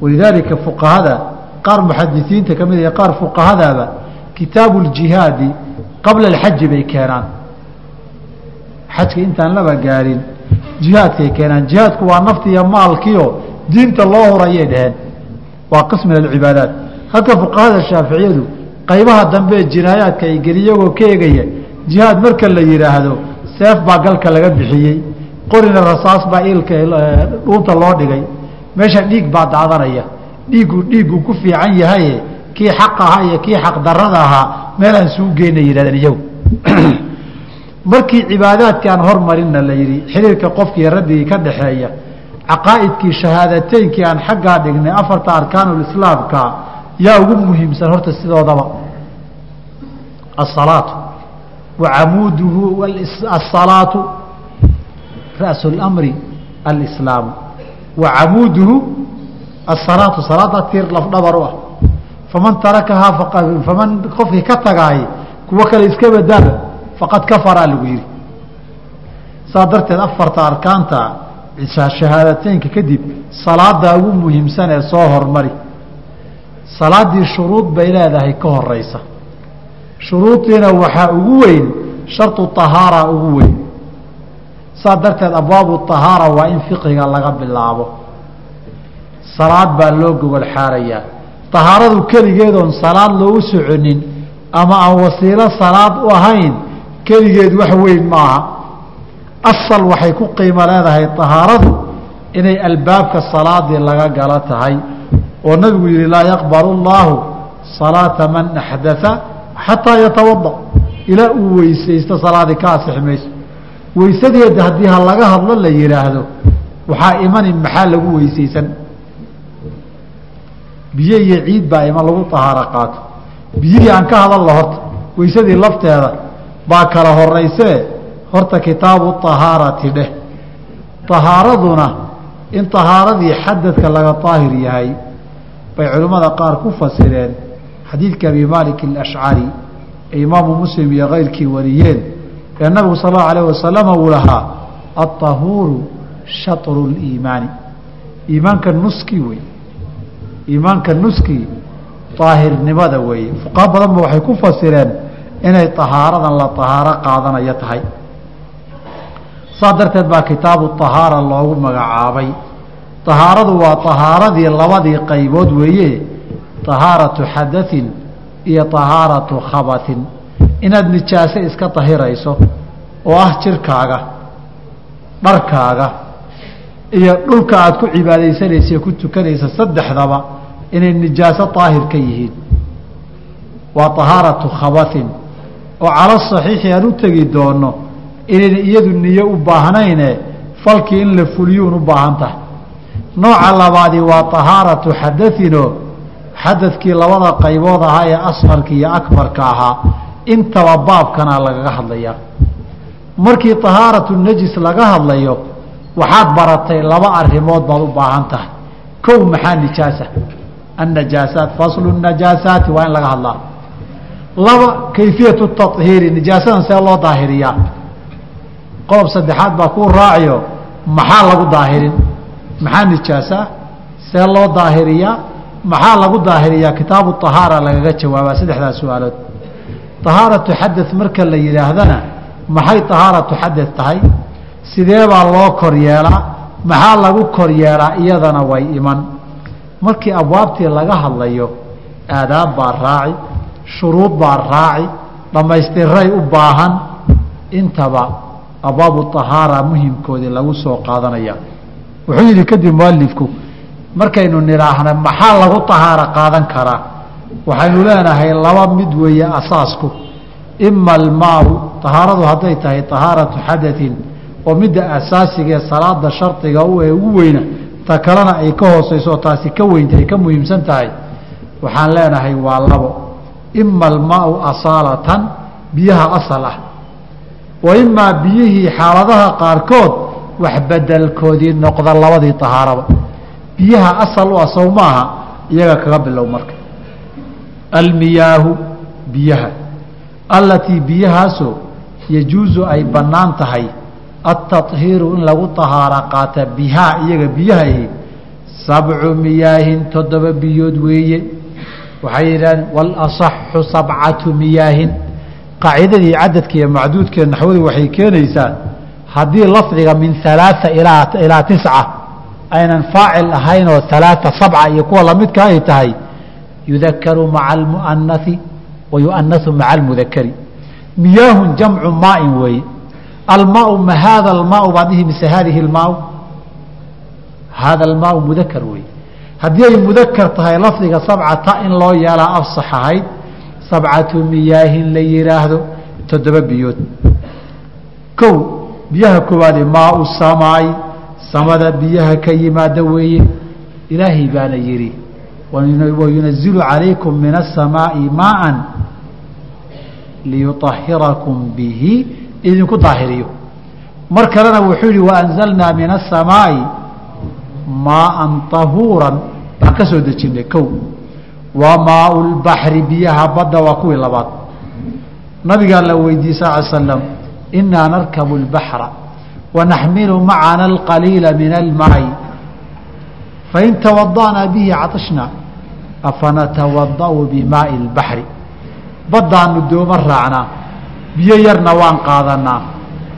walidaalika fuqahada qaar muxadisiinta ka mid iyo qaar fuqahadaaba kitaabu ljihaadi qabla alxaji bay keenaan. Xajka intaan laba gaarin jihaadkay keenaan. Jihaadku waa nafti maalkiio diinta loo horayay dhaheen. Waa qism min alcibaadaat. Halka fuqahada shaaficiyadu qaybaha dambe jinaayaadka ay geli iyagoo ka egaya jihaad marka la yidhaahdo seef baa galka laga bixiyey. Qorina rasaas baa ilka dhuunta loo dhigay. Meesha dhiig baa daadanaya dhiiggu dhiiggu ku fiican yahaye kii xaq ahaa iyo kii xaq darada ahaa meelaan suu geyna yidhahdeen iyagu. Markii cibaadaadkii aan hormarinna la yidhi xiriirka qofkii rabbigii ka dhaxeeya caqaa'idkii shahaadateynkii aan xaggaa dhignay afarta arkaanulislaamka yaa ugu muhiimsan horta sidoodaba. Asalaatu wa camuuduhu asalaatu ra'su اlamri alislaamu. Wa camuuduhu asalaatu salaada tiir lafdhabar u ah. Faman tarakahaa faman qofkii ka tagaay kuwo kale iska badaaba faqad kafaraa lagu yihi saas darteed afarta arkaanta shahaadateynka kadib salaadaa ugu muhiimsan ee soo hormari salaaddii shuruud bay leedahay ka horeysa shuruudiina waxaa ugu weyn sharطu طahaara ugu weyn saas darteed abwaabu طahaara waa in fiqiga laga bilaabo salaad baa loo gogol xaarayaa طahaaradu keligeedoon salaad loogu soconin ama aan wasiilo salaad u ahayn keligeed wax weyn maaha asal waxay ku qiimo leedahay طahaaradu inay albaabka salaadii laga galo tahay oo nabigu yihi laa yaqbal اllaahu salaata man axdaa xataa yatawada ilaa uu weysaysto salaadii ka asixi mayso weysadeeda haddii ha laga hadlo la yihaahdo waxaa imani maxaa lagu weysaysan biyo iyo ciid baa iman lagu طahaaro qaato biyihii aan ka hadalno horta weysadii lafteeda baa kala horeysee horta kitaabu طahaarati dheh طahaaraduna in طahaaradii xadadka laga طaahir yahay bay culimmada qaar ku fasireen xadiidka abi malik اlashcari ee imaamu muslim iyo keyrkii wariyeen ee nabigu sal اlahu alayh wasalama uu lahaa aلطahuuru shaطru اliimaani iimaanka nuskii wey iimaanka nuskii daahirnimada weeye fuqaha badanba waxay ku fasireen inay طahaaradan la طahaaro qaadanayo tahay saas darteed baa kitaabu tahaara loogu magacaabay. Tahaaradu waa tahaaradii labadii qaybood weeye tahaaratu xadain iyo tahaaratu khabain inaad nijaase iska tahirayso oo ah jirkaaga dharkaaga iyo dhulka aad ku cibaadaysanaysa ku tukanaysa saddexdaba inay nijaaso daahir ka yihiin. Waa tahaaratu khabain oo cala saxiixi aan u tegi doono inayna iyadu niyo u baahnayne falkii in la fuliyuun u baahan tahay nooca labaadi waa طahaaratu xadaثinoo xadadkii labada qaybood ahaa ee asqarka iyo akbarka ahaa. Intaba baabkana lagaga hadlayaa. Markii tahaaratu najis laga hadlayo waxaad baratay laba arrimood baad u baahan tahay. Kow maxaa nijaasa? Annajaasaat faslu najaasaati waa in laga hadlaa. Laba kayfiyatu tahiiri nijaasadan see loo daahiriyaa qodob saddexaad baa kuu raaciyo maxaa lagu daahirin maxaa nijaasaa see loo daahiriyaa maxaa lagu daahiriyaa kitaabu طahaara lagaga jawaabaa saddexdaas su-aalood طahaaratu xadad marka la yidhaahdana maxay طahaaratu xadad tahay sidee baa loo kor yeelaa maxaa lagu kor yeelaa iyadana way iman markii abwaabtii laga hadlayo aadaab baa raaci shuruud baa raaci dhammaystiray u baahan intaba abwaabu طahaara muhimkoodii lagu soo qaadanaya wuxuu yidhi kadib mualifku markaynu nidhaahna maxaa lagu طahaaro qaadan karaa waxaynu leenahay laba mid weeye asaasku ima almaau طahaaradu hadday tahay طahaaratu xadaثin oo midda asaasiga ee salaada shardiga ee ugu weyna ta kalena ay ka hooseyso taasi ka weynta ay ka muhiimsan tahay waxaan leenahay waa labo ima almaau asaalatan biyaha asal ah wa imaa biyihii xaaladaha qaarkood wax bedelkoodii noqda labadii ahaaraba biyaha asal u ah sow maaha iyaga kaga bilow marka. Almiyaahu biyaha. Allatii biyahaasoo yajuusu ay bannaan tahay atahiiru in lagu ahaara qaata bihaa iyaga biyahayi sabcu miyaahin toddoba biyood weeye. Waxay yidhaaheen walaصaxu sabcatu miyaahin qaacidadii cadadka iyo macduudkee naxwadu waxay keenaysaa haddii lafdiga min alaaثa ilaa ilaa tisca aynan faacil ahayn oo alaaثa sabca iyo kuwa lamidka ay tahay yudakaru maca almu'anasi wa yu'anasu maca almudakari miyaahun jamcu maain weeye. Almaau ma haada almaau baan dhihi mise haadihi almaau? Haada almaau mudakar weeye. Haddii ay mudakar tahay lafdiga sabcata in loo yeelaa afsax ahayd sabcatu miyaahin la yidhaahdo toddoba biyood. Kow biyaha koowaade maau samaai samada biyaha ka yimaada weeye ilaahay baana yidhi wayunazilu calaykum min asamaai maaan liyuahirakum bihi idinku daahiriyo. Mar kalena wuxuu yihi waanzalnaa min asamaai maaan ahuuran baan ka soo dejinay kow wa maau lbaxri biyaha badda waa kuwii labaad. Nabigaa la weydiiyey sal slam inaa narkabu lbaxra wanaxmilu macana alqaliila min almaayi fain tawada'naa bihi caطishnaa afanatawada'u bimaai اlbaxri baddaanu dooma raacnaa biyo yarna waan qaadanaa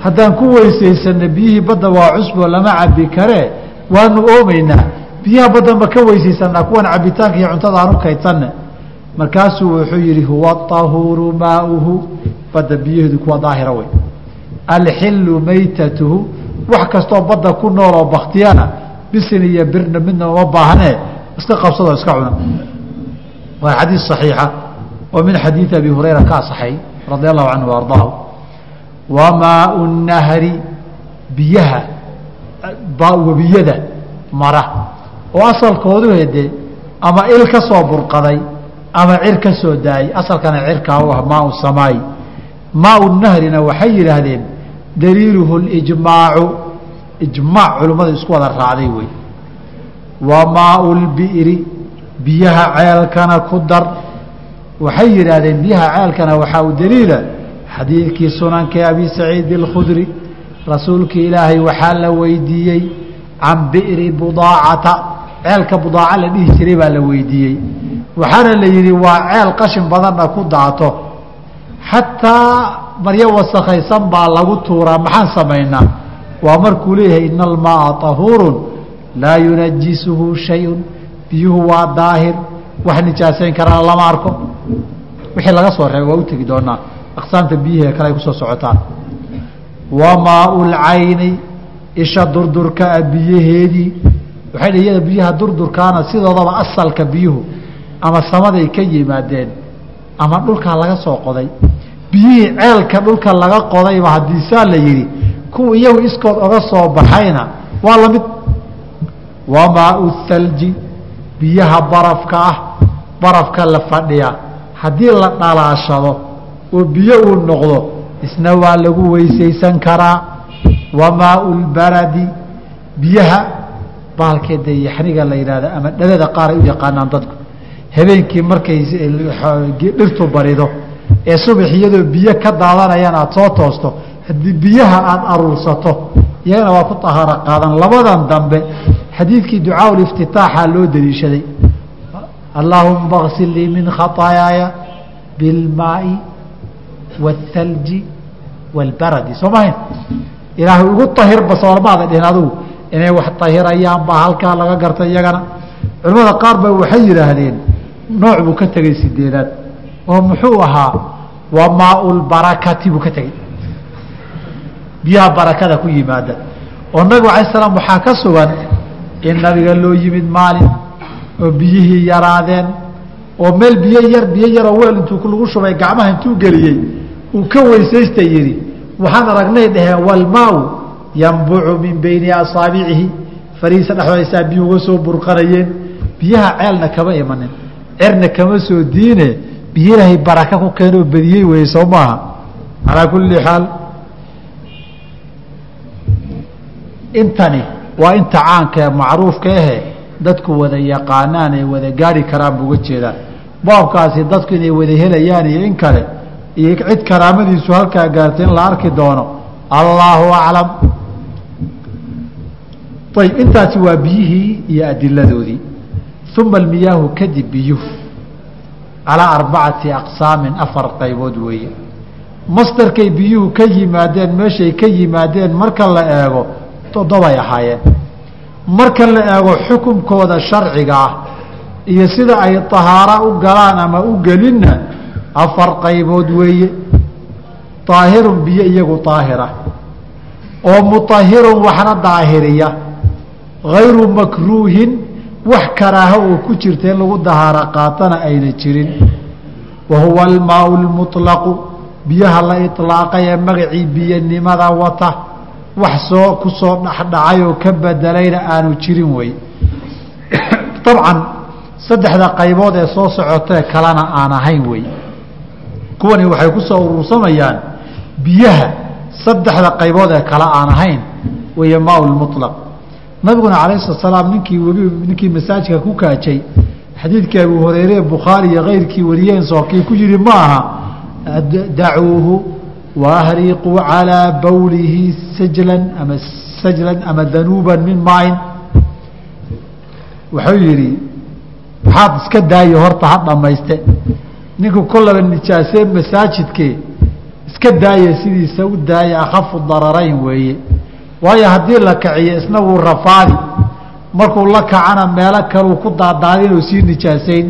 haddaan ku weysaysana biyihii badda waa cusbo lama cabi karee waanu oomaynaa biyaha baddan ba ka weysaysanaa kuwan cabitaanka iyo cuntada aan u kaydsanne markaasuu wuxuu yidhi huwa طahuuru maauhu. Badda biyaheedu kuwa daahira wey alxilu maytatuhu. Wax kastoo badda ku nool oo baktiyana bisin iyo birna midna uma baahnee iska qabsadoo iska cuna. Waa xadiis صaxiixa oo min xadiidi abi hurayra ka asaxay radi allahu canhu ardaahu. Wa maau nahri biyaha webiyada mara oo asalkoodu hede ama il ka soo burqaday ama cir ka soo daayay. Asalkana cirkaa u ah maau samaai maau nahrina waxay yidhaahdeen daliiluhu lijmaacu ijmaac culimmada isku wada raacday wey. Wa maau lbi'ri biyaha ceelkana ku dar. Waxay yidhaahdeen biyaha ceelkana waxaa u daliila xadiidkii sunankee abi saciid اlkhudri rasuulkii ilaahay waxaa la weydiiyey can bi'ri budaacata ceelka budaaca la dhihi jiray baa la weydiiyey. Waxaana la yidhi waa ceel qashin badanna ku daato. Xataa maryo wasakhaysan baa lagu tuuraa maxaan samaynaa? Waa markuu leeyahay ina almaaa طahuurun laa yunajisuhu shayun biyuhu waa daahir. Wax nijaasayn karana lama arko. Wixii laga soo reebay waa u tegi doonaa. Aqsaamta biyihii kale ay ku soo socotaan. Wa maau lcayni isha durdurkaa biyaheedii waxay dh iyada biyaha durdurkaana sidoodaba asalka biyuhu ama samaday ka yimaadeen ama dhulkaa laga soo qoday. Biyihii ceelka dhulka laga qodayba haddii saa la yidhi kuwa iyagu iskood oga soo baxayna waa la mid. Wa maau thalji biyaha barafka ah barafka la fadhiya haddii la dhalaashado oo biyo uu noqdo isna waa lagu weysaysan karaa. Wamaau lbaradi biyaha baalkeeda yaxniga la yidhahda ama dhalada qaar ay u yaqaanaan dadku habeenkii markay dhirtu barido ee subax iyadoo biyo ka daadanayaan aada soo toosto haddii biyaha aada aruursato iyagana waa ku tahaaro qaadan labadan dambe xadiidkii ducaa liftitaaxa loo daliishaday allaahuma ksil lii min khaطaayaaya biاlmaai wاthalji wاlbaradi soo mahayn ilaahay ugu tahirba soormaada dhihin adugu inay wax tahirayaan baa halkaa laga gartay iyagana. Culimmada qaar ba waxay yidhaahdeen nooc buu ka tegey sideedaad. Oo muxuu ahaa waa maau lbarakati buu ka tegey biyaha barakada ku yimaada oo nabigu alay slam waxaa ka sugan in nabiga loo yimid maalin oo biyihii yaraadeen oo meel biyo yar biyo yaroo weel intuu lagu shubay gacmaha intuu geliyey uu ka weysaysta yidhi waxaan aragnay dhaheen walmaau yanbucu min bayni asaabicihi fariisa dhexdoodasaa biyu uga soo burqanayeen. Biyaha ceelna kama imanin. Cerna kama soo diine. Biyo ilaahay baraka ku keenoo badiyey weye soo maaha. Calaa kulli xaal. Intani waa inta caanka ee macruufka ahe dadku wada yaqaanaan ee wada gaari karaan buuga jeedaan baabkaasi dadku inay wada helayaan iyo in kale iyo cid karaamadiisu halkaa gaartay in la arki doono. Allaahu aclam ayb intaasi waa biyihii iyo adiladoodii. uma almiyaahu kadib biyuhu calaa arbacati aqsaamin afar qaybood weeye mastarkay biyuhu ka yimaadeen meeshay ka yimaadeen marka la eego toddobay ahaayeen marka la eego xukunkooda sharciga ah iyo sida ay tahaaro u galaan ama u gelinna afar qaybood weeye daahirun biyo iyagu daahira oo mutahirun waxna daahiriya hayru makruuhin wax karaaho oo ku jirta in lagu dahaaro qaatana ayna jirin wa huwa almaau lmuطlaqu biyaha la iطlaaqay ee magacii biyanimada wata wax soo ku soo dhexdhacay oo ka bedelayna aanu jirin wey dabcan saddexda qaybood ee soo socotee kalena aan ahayn wey kuwani waxay ku soo urursamayaan biyaha saddexda qaybood ee kale aan ahayn weeye maa lmuطlaq nabiguna calayh slat slaam ninkii webi ninkii masaajka ku kaajay xadiidkii abu hureyre bukhaari iyo keyrkii wariyeen sookii ku yihi ma aha dacuuhu waahriquu calىa bawlihi sajlan ama sajlan ama danuuban min maain wuxuu yidhi maxaad iska daayo horta ha dhammayste ninku kollaba nijaasee masaajidke iska daaya sidiisa u daaya akhafu dararayn weeye waayo haddii la kiciyo isna wuu rafaadi. Markuu la kacana meelo kaleu ku daadaadin oo sii nijaasayn.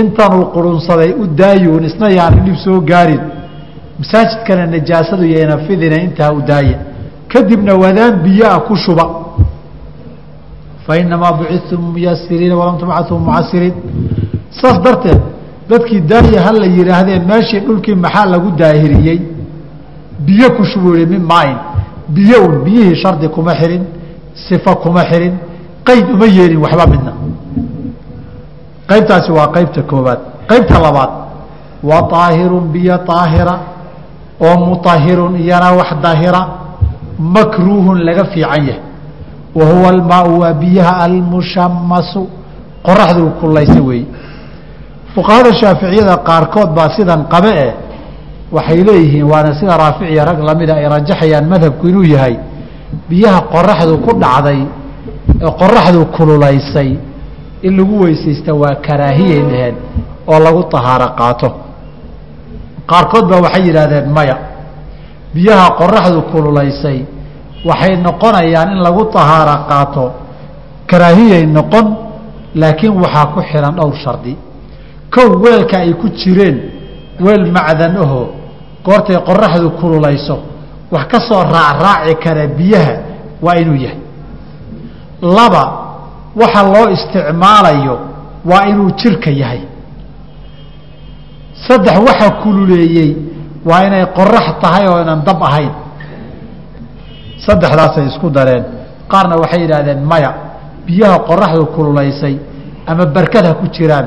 Intanuu qurunsaday u daayuun isna yaanu dhib soo gaarin. Masaajidkana najaasadu yayna fidina intaa u daaya kadibna wadaan biyoa ku shuba. Fainamaa bucidtum muyasiriina walam tubcau mucasiriin saas darteed dadkii daaya ha la yidhaahdee meeshii dhulkii maxaa lagu daahiriyey? Biyo ku shubuuhi min maain biyo un biyihii shardi kuma xihin sifa kuma xihin qayd uma yeelin waxba midna. Qaybtaasi waa qaybta koobaad qaybta labaad waa aahirun biyo aahira oo muahirun iyana wax daahira makruuhun laga fiican yahay. Wa almaau waa biyaha almushamasu qoraxduu kulaysa weeye. Fuqahada shaaficiyada qaarkood baa sidan qabe eh waxay leeyihiin waana sida raaficiya rag lamida ay rajaxayaan madhabku inuu yahay. Biyaha qoraxdu ku dhacday ee qoraxdu kululaysay in lagu weysaysta waa karaahiyay dhaheen oo lagu tahaaro qaato. Qaarkood baa waxay yidhaahdeen maya biyaha qoraxdu kululaysay waxay noqonayaan in lagu tahaaro qaato. Karaahiyay noqon laakiin waxaa ku xihan dhowr shardi. Kow weelka ay ku jireen weel macdan ahoo goortay qoraxdu kululayso wax ka soo raacraaci kara biyaha waa inuu yahay. Laba waxa loo isticmaalayo waa inuu jirka yahay. Saddex waxa kululeeyey waa inay qorax tahay oo inan dab ahayn. Saddexdaasay isku dareen. Qaarna waxay yidhaahdeen maya biyaha qoraxdu kululaysay ama barkad ha ku jiraan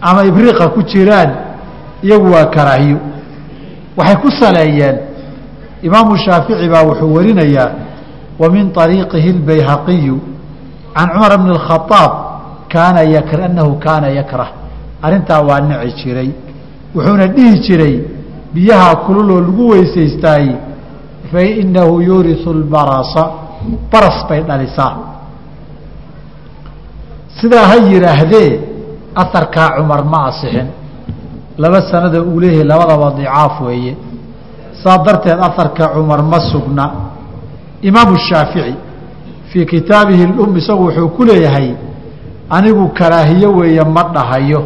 ama ibriiqa ku jiraan iyagu waa karaahiyo waxay ku saleeyeen imaamu shaafici baa wuxuu warinayaa wa min طariiqihi اbayhaqiyu can cumar bn اkhaaab kaana anahu kaana yakrah arrintaa waa nici jiray wuxuuna dhihi jiray biyaha kululoo lagu weysaystaay fainahu yuuriu اbarasa baras bay dhalisaa sidaa ha yidhaahdee aharkaa cumar ma asixin laba sanada uu leeyahay labadaba dicaaf weeye. Saa darteed aharka cumar ma sugna. Imaamu shaafici fii kitaabihi اlum isagu wuxuu ku leeyahay anigu karaahiyo weeye ma dhahayo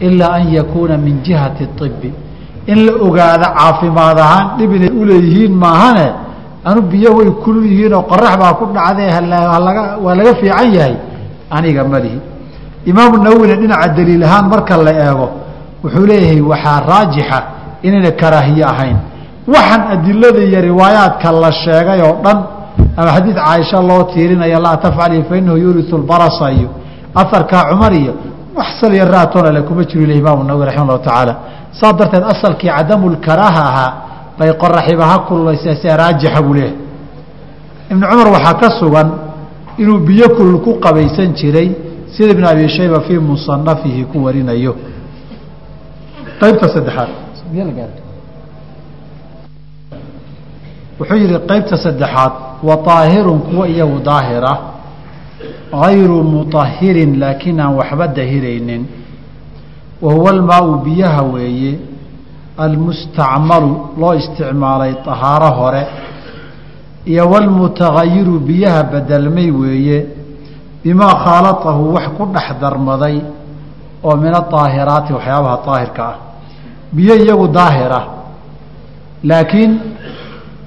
ilaa an yakuuna min jihati طibi in la ogaado caafimaad ahaan dhib inay uleeyihiin maahane anu biyo way kulul yihiinoo qorax baa ku dhacdee waa laga fiican yahay aniga malihi imaamu nawowina dhinaca daliil ahaan marka la eego wuxuu leeyahay waxaa raajixa inayna karaahiye ahayn. Waxaan adilada iyo riwaayaadka la sheegay oo dhan ama xadiid caaisha loo tiirinaya laa tafcali fainahu yuuriu lbarasa iyo aharkaa cumar iyo wax salya raatoona le kuma jiro imaamu nawowi raxima allahu tacaala. Saa darteed asalkii cadamu lkaraaha ahaa bay qoraxiba ha kululaysee see raajixa buu leeyahay. Ibnu cumar waxaa ka sugan inuu biyo kulul ku qabaysan jiray sida ibn abi shayba fii musanafihi ku warinayo qaybta saddexaad wuxuu yihi qaybta saddexaad wa aahirun kuwa iyagu daahira gayru muطahirin laakiin aan waxba dahiraynin wa huwa almaau biyaha weeye almustacmalu loo isticmaalay طahaaro hore iyo wاlmutagayiru biyaha bedelmay weeye bimaa khaalatahu wax ku dhex darmaday oo min aaahiraati waxyaabaha daahirka ah biyo iyagu daahira. Laakiin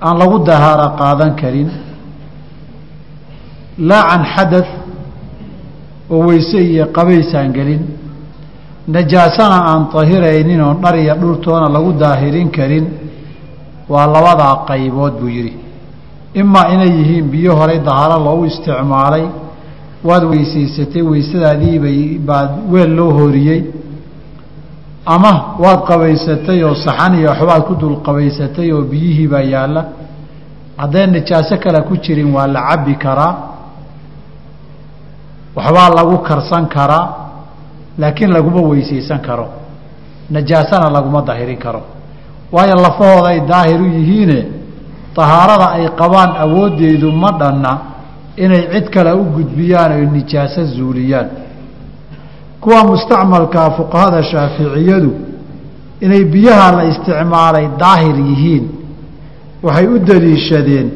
aan lagu dahaaro qaadan karin. Laa can xadaث oo weyse iyo qabaysaan gelin. Najaasana aan tahiraynin oo dhar iyo dhurtoona lagu daahirin karin waa labadaa qaybood buu yidhi. Imaa inay yihiin biyo horay dahaaro loogu isticmaalay waad weysaysatay weysadaadiibay baad weel loo horiyey ama waad qabaysatay oo saxan iyo waxbaad ku dul qabaysatay oo biyihii baa yaalla. Hadday najaaso kale ku jirin waa la cabbi karaa. Waxbaa lagu karsan karaa laakiin laguma weysaysan karo. Najaasana laguma dahirin karo. Waayo lafahooda ay daahiru yihiine tahaarada ay qabaan awooddeedu ma dhanna inay cid kale u gudbiyaan oy nijaaso zuuliyaan kuwa mustacmalkaa fuqahada shaaficiyadu inay biyaha la isticmaalay daahir yihiin waxay u daliishadeen.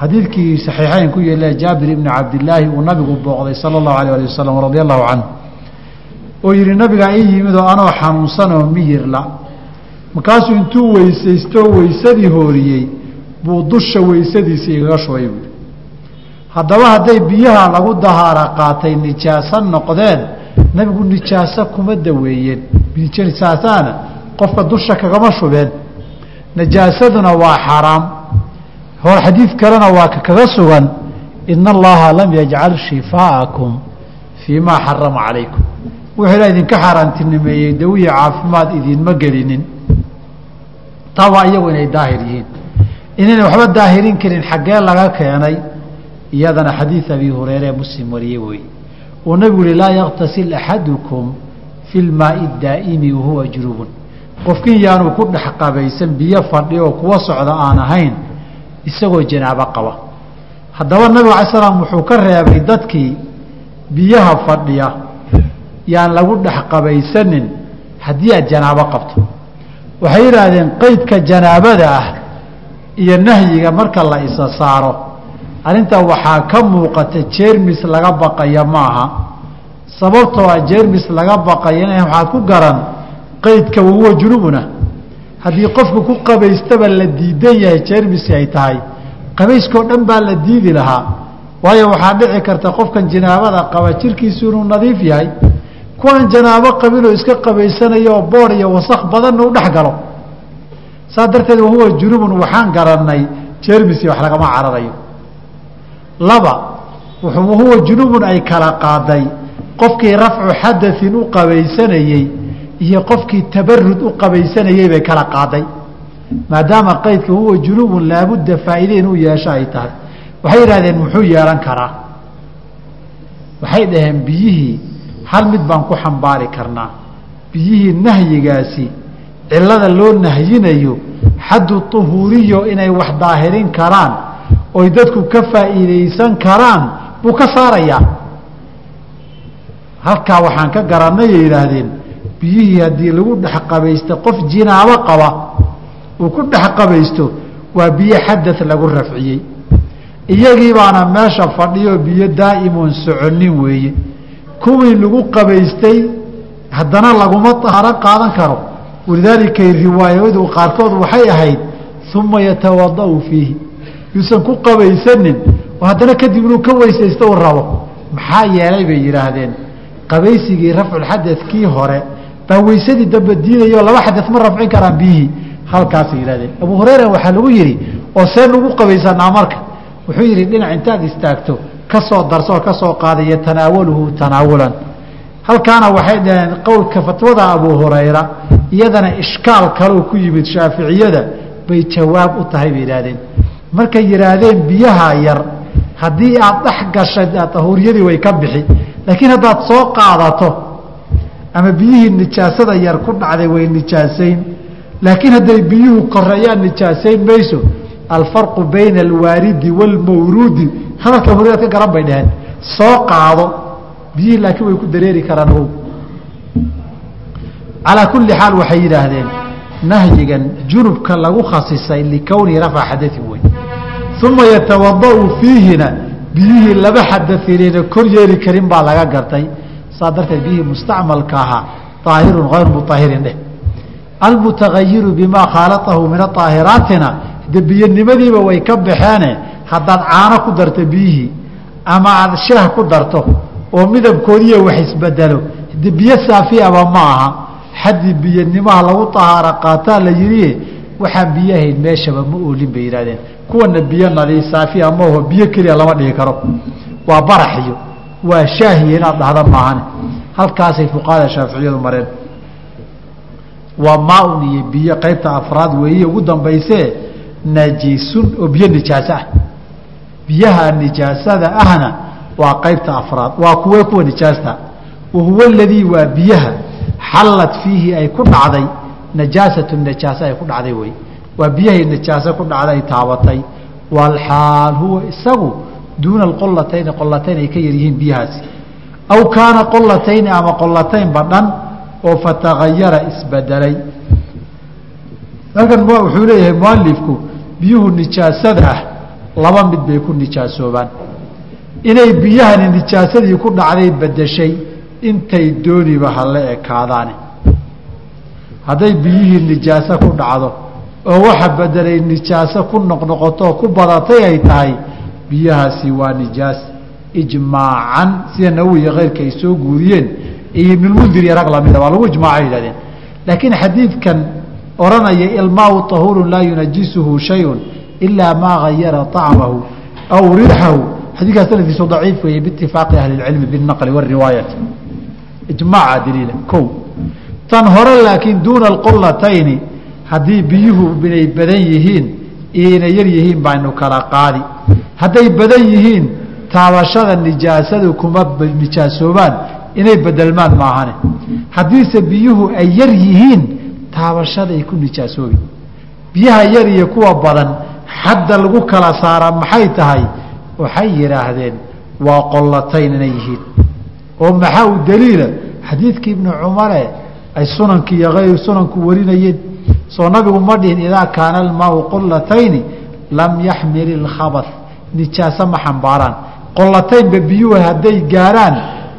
Xadiidkii saxiixeyn ku yeele jaabir ibni cabdilaahi uu nabigu booqday sala allahu alayh ali wasalam radia allahu canhu. Oo yihi nabigaa ii yimid oo anoo xanuunsan oo miyirla markaasuu intuu weysaystoo weysadii hooriyey buu dusha weysadiisa igaga shubay. Buui haddaba hadday biyaha lagu dahaara qaatay nijaaso noqdeen nabigu nijaaso kuma daweeyeen. Nijaasaana qofka dusha kagama shubeen. Najaasaduna waa xaaraam hor xadiid kalena waa kaga sugan ina allaha lam yajcal shifaa'akum fii maa xarama calaykum. Wuxuu ila idinka xaaraantinimeeyey dawiya caafimaad idinma gelinin. Taa waa iyagu inay daahir yihiin. Inayna waxba daahirin karin xaggee laga keenay iyadana xadiid abi hureyre muslim wariyey wey uu nabigu yihi laa yaktasil axadukum fi lmaai daa'imi wahuwa junubun qofkin yaanu ku dhex qabaysan biyo fadhi oo kuwa socda aan ahayn isagoo janaabo qaba. Haddaba nabigu alay slam wuxuu ka reebay dadkii biyaha fadhiya yaan lagu dhex qabaysanin haddii aad janaabo qabto. Waxay yidhaahdeen qeydka janaabada ah iyo nahyiga marka la isa saaro arrintaa waxaa ka muuqata jermis laga baqaya maaha. Sababtoo ah jermis laga baqaya waxaad ku garan qeydka wahuwa junubuna. Haddii qofku ku qabaystaba la diidan yahay jermisi ay tahay. Qabayskao dhan baa la diidi lahaa. Waayo waxaa dhici karta qofkan janaabada qaba jirkiisu inuu nadiif yahay. Kuwaan janaabo qabinoo iska qabaysanayo oo boor iyo wasak badanna u dhex galo. Saas darteed wahuwa junubun waxaan garannay jermisi wax lagama cararayo laba wahuwa junubun ay kala qaaday. Qofkii rafcu xadain u qabaysanayey iyo qofkii tabarud u qabaysanayey bay kala qaaday. Maadaama qaydka huwa junubun laabudda faa'iide inuu yeesho ay tahay. Waxay yidhahdeen muxuu yeelan karaa? Waxay dhaheen biyihii hal mid baan ku xambaari karnaa. Biyihii nahyigaasi cilada loo nahyinayo xaddu tuhuuriyo inay wax daahirin karaan oy dadku ka faa'iidaysan karaan buu ka saarayaa. Halkaa waxaan ka garanayay yidhaahdeen biyihii haddii lagu dhex qabaysto qof jinaabo qaba uu ku dhex qabaysto waa biyo xadad lagu rafciyey. Iyagii baana meesha fadhiyo biyo daa'imun soconin weeye. Kuwii lagu qabaystay haddana laguma tahaaro qaadan karo. Walidaalika riwaayadu qaarkood waxay ahayd uma yatawada'u fiihi yuusan ku qabaysanin oo haddana kadib inuu ka weysaysto uu rabo. Maxaa yeelay bay yidhaahdeen qabaysigii rafculxadadkii hore baa weysadii dambe diidayo laba xadad ma rafcin karaan biyihii halkaasay yidhahdeen abu hureyra waxaa lagu yidhi oo see nugu qabaysanaa marka. Wuxuu yidhi dhinac intaad istaagto ka soo darsoo ka soo qaadaya tanaawaluhu tanaawulan halkaana waxay dhaheen qowlka fatwada abu hurayra iyadana ishkaal kaloo ku yimid shaaficiyada bay jawaab u tahay bay yidhahdeen markay yidhaahdeen biyaha yar haddii aad dhex gashay tahuuriyadii way ka bixi. Laakiin haddaad soo qaadato ama biyihii nijaasada yar ku dhacday way nijaasayn laakiin hadday biyuhu koreeyaan nijaasayn mayso alfarqu bayna alwaaridi waalmawruudi hadalka hureraad ka garan bay dhaheen. Soo qaado biyihii laakiin way ku dareeri karaan o calaa kulli xaal waxay yidhaahdeen nahyigan junubka lagu khasisay likownihi rafca xadain wey uma yatawada'u fiihina biyihii laba xadainayna kor yeeli karin baa laga gartay saa darteed biyihii mustacmalka ahaa aahirun hayru muahirin dheh almutagayiru bimaa khaalaahu min aaahiraatina de biyanimadiiba way ka baxeene haddaad caano ku darto biyihii ama aad shaah ku darto oo midabkoodiiya wax isbedelo de biyo saafiyaba ma aha xaddii biyanimaha lagu ahaaro qaataa la yidhi waxaan biyahayn meeshaba ma oolin bay yidhahdeen kuwana biyo nadi saafiya maho biyo keliya lama dhigi karo. Waa baraxiyo waa shaahiya inaad dhahda maahane halkaasay fuqahada shaaficiyadu mareen. Waa maaun iyo biyo qaybta afraad weeye. Ugu dambaysee najisun oo biyo nijaaso ah. Biyaha nijaasada ahna waa qaybta afraad waa kuwee kuwa nijaasta. Wahuwa aladii waa biyaha xallat fiihi ay ku dhacday najaasatu najaase ay ku dhacday wey. Waa biyahay najaase ku dhacday taabatay. Walxaal huwa isagu duuna alqolatayni qolatayn ay ka yaryihiin biyahaasi. Aw kaana qolatayni ama qolataynba dhan oo fatagayara isbedelay halkan wuxuu leeyahay mualifku biyuhu nijaasada ah laba mid bay ku nijaasoobaan inay biyahani nijaasadii ku dhacday bedeshay intay dooniba hala ekaadaane hadday biyihii nijaaso ku dhacdo oo waxa bedelay nijaaso ku noqnoqotoo ku badatay ay tahay biyahaasi waa nijaas ijmaacan sida nawowi iyo keyrka ay soo guuriyeen iyo ibnulmundir iyo rag lamida waa lagu ijmaacay yidhahdeen laakiin xadiidkan odhanaya ilmaau طahuurun laa yunajisuhu shayun ilaa maa gayara طacmahu aw riixahu xadiidkaas sanadkiisu daciif weeye biitifaaqi ahli اlcilmi biالnaqli wاriwaayati ijmaaca daliila ko tan hore laakiin duuna alqolatayni haddii biyuhu inay badan yihiin inay yar yihiin baynu kala qaadi. Hadday badan yihiin taabashada nijaasadu kuma nijaasoobaan inay bedelmaan maahane. Haddiise biyuhu ay yar yihiin taabashaday ku nijaasoobi. Biyaha yar iyo kuwa badan xadda lagu kala saara maxay tahay? Waxay yidhaahdeen waa qolatayn inay yihiin. Oo maxaa u daliila xadiidkii ibnu cumare ay sunanki iyo ayr sunanku warinayeen soo nabigu ma dhihin idaa kaana almaau qolatayni lam yaxmil ilkhabat nijaaso ma xambaaraan qolataynba biyuhu hadday gaaraan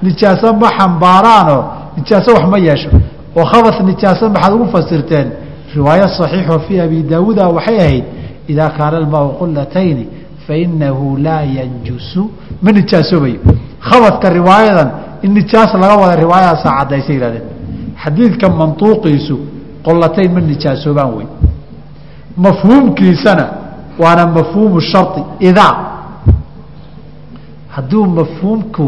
nijaaso ma xambaaraanoo nijaaso wax ma yeesho. Oo khabat nijaaso maxaad ugu fasirteen? Riwaayo saxiixo fii abi daawuuda waxay ahayd idaa kaana almaau qolatayni fainahu laa yanjusu. Ma nijaasoobayo khabadka riwaayadan in nijaas laga wada riwaayadaasa caddaysay yihahdeen xadiidka mantuuqiisu qolatayn ma nijaasoobaan wey mafhuumkiisana waana mafhuumu shari idaa hadduu mafhuumku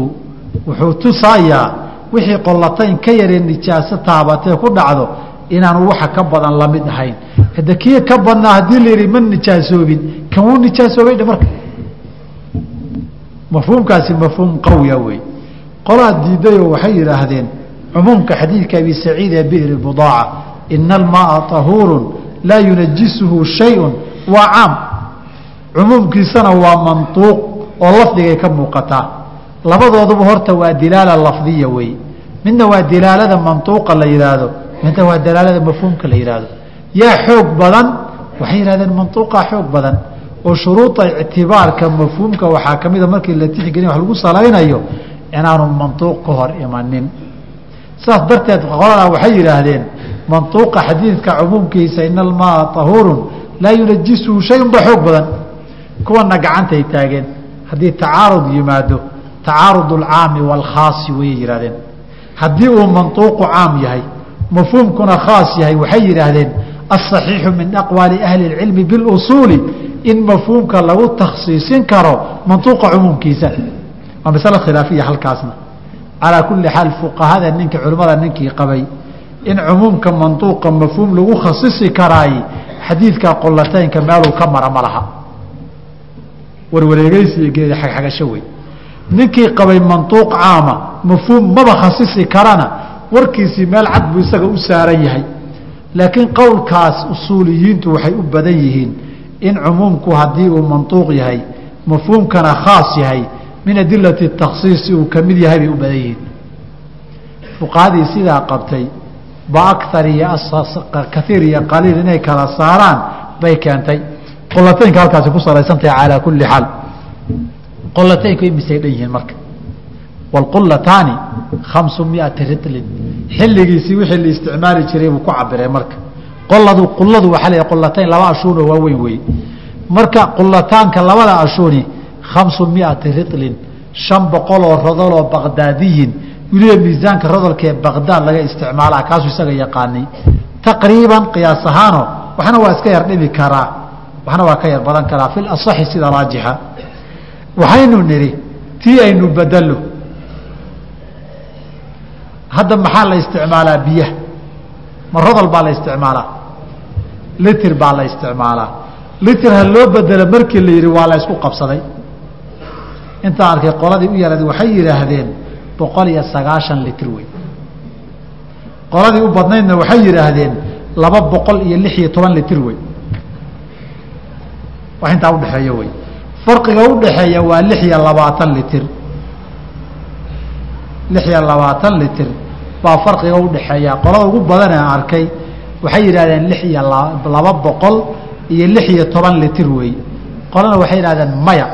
wuxuu tusayaa wixii qollatayn ka yaree nijaaso taabatee ku dhacdo inaanu waxa ka badan la mid ahayn. Hade kii ka badnaa haddii la ma nijaasoobin kan wuu nijaasoobay marka? Mafhuumkaasi mafhuum qawiya wey qolaa diidayoo waxay yidhaahdeen cumuumka xadiidka abi saciid ee bi'ri budaaca ina almaaa tahuurun laa yunajisuhu shayun waa caam. Cumuumkiisana waa mantuuq oo lafdigay ka muuqataa labadooduba horta waa dilaala lafdiya wey. Midna waa dilaalada mantuuqa la yidhaahdo midna waa dilaalada mafhuumka la yidhaahdo yaa xoog badan waxay yidhahdeen mantuuqaa xoog badan. Oo shuruuda ictibaarka mafhuumka waxaa ka mida markii la tixgelin wax lagu salaynayo inaanu mantuuq ka hor imanin saas darteed qolada waxay yidhaahdeen mantuuqa xadiidka cumuumkiisa ina almaaa tahuurun laa yunajisuhu shayun ba xoog badan. Kuwana gacantay taageen. Haddii tacaarud yimaado tacaarud alcaami waalkhaasi wayay yidhahdeen haddii uu mantuuqu caam yahay mafhuumkuna khaas yahay waxay yidhaahdeen asaxiixu min aqwaali ahli اlcilmi biاlusuuli in mafhuumka lagu takhsiisin karo mantuuqa cumuumkiisa. Waa masale khilaafiya halkaasna calaa kuli xaal fuqahada ninka culimmada ninkii qabay. In cumuumka mantuuqa mafhuum lagu khasisi karaay xadiidka qolataynka meeluu ka mara ma laha. Warwareegeysi geeda xagxagasho wey ninkii qabay mantuuq caama mafhuum maba khasisi karana warkiisii meel cad buu isaga u saaran yahay. Laakiin qowlkaas usuuliyiintu waxay u badan yihiin in cumuumku haddii uu mantuuq yahay mafhuumkana khaas yahay min adilati takhsiisi uu ka mid yahay bay u badan yihiin. Fuqahadii sidaa qabtay ba akar iyo kaiir iyo qaliil inay kala saaraan bay keentay. Qolataynka halkaasi ku salaysantahay calaa kulli xaal. Qolataynku imisay dhan yihiin marka. Wاlqulataani khamsu miati ritlin. Xilligiisii wixii la isticmaali jiray buu ku cabiray marka. Qoladu quladu waxaa la qulatayn laba ashuunoo waaweyn weeye. Marka qulataanka labada ashuuni khamsu ritlin shan boqoloo rodoloo baqdaadiyin weliba miisaanka rodolka ee baqdaad laga isticmaalaa kaasuu isaga yaqaanay taqriiban qiyaas ahaano waxna waa iska yar karaa waxna waa ka yar badan karaa fi lasaxi sida raajixa waxaynu nidhi tii aynu bedelo hadda maxaa la isticmaalaa biyaha ma rodol baa la isticmaalaa litir baa la isticmaalaa litir ha loo bedelo markii la yidhi waa la isku qabsaday intaan arkay qoladii u yarad waxay yidhaahdeen boqol iyo sagaashan litir wey qoladii u badnaydna waxay yidhaahdeen laba boqol iyo lix iyo toban litir wey wax intaa udhexeeya wey farqiga udhaxeeya waa lix iyo labaatan litir lix iyo labaatan litir baa farqiga udhaxeeya qolada ugu badan ee arkay waxay yidhahdeen lix iyo laba boqol iyo lix iyo toban litir wey qolana waxay yidhahdeen maya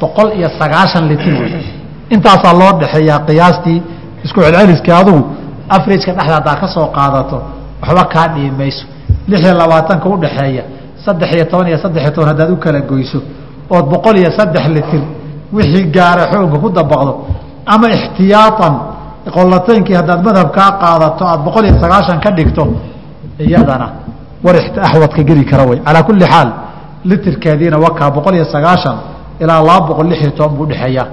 boqol iyo sagaashan litir intaasaa loo dhexeeyaa qiyaastii isku celceliskii adugu afrajka dhexda haddaa ka qaadato waxba kaa dhihi mayso. Lix iyo labaatanka udhaxeeya saddex iyo toban iyo saddex iyo toban haddaad u kala goyso ood boqol iyo saddex litir wixii gaara xoogga ku dabaqdo ama ixtiyaaan qolataynkii haddaad madhabkaa qaadato aad boqol iyo sagaashan ka dhigto iyadana war axwadka geli kara wey calaa kulli xaal litirkeediina wakaa boqol iyo sagaashan ilaa laba boqol lix iyo toban buu udhexeeyaa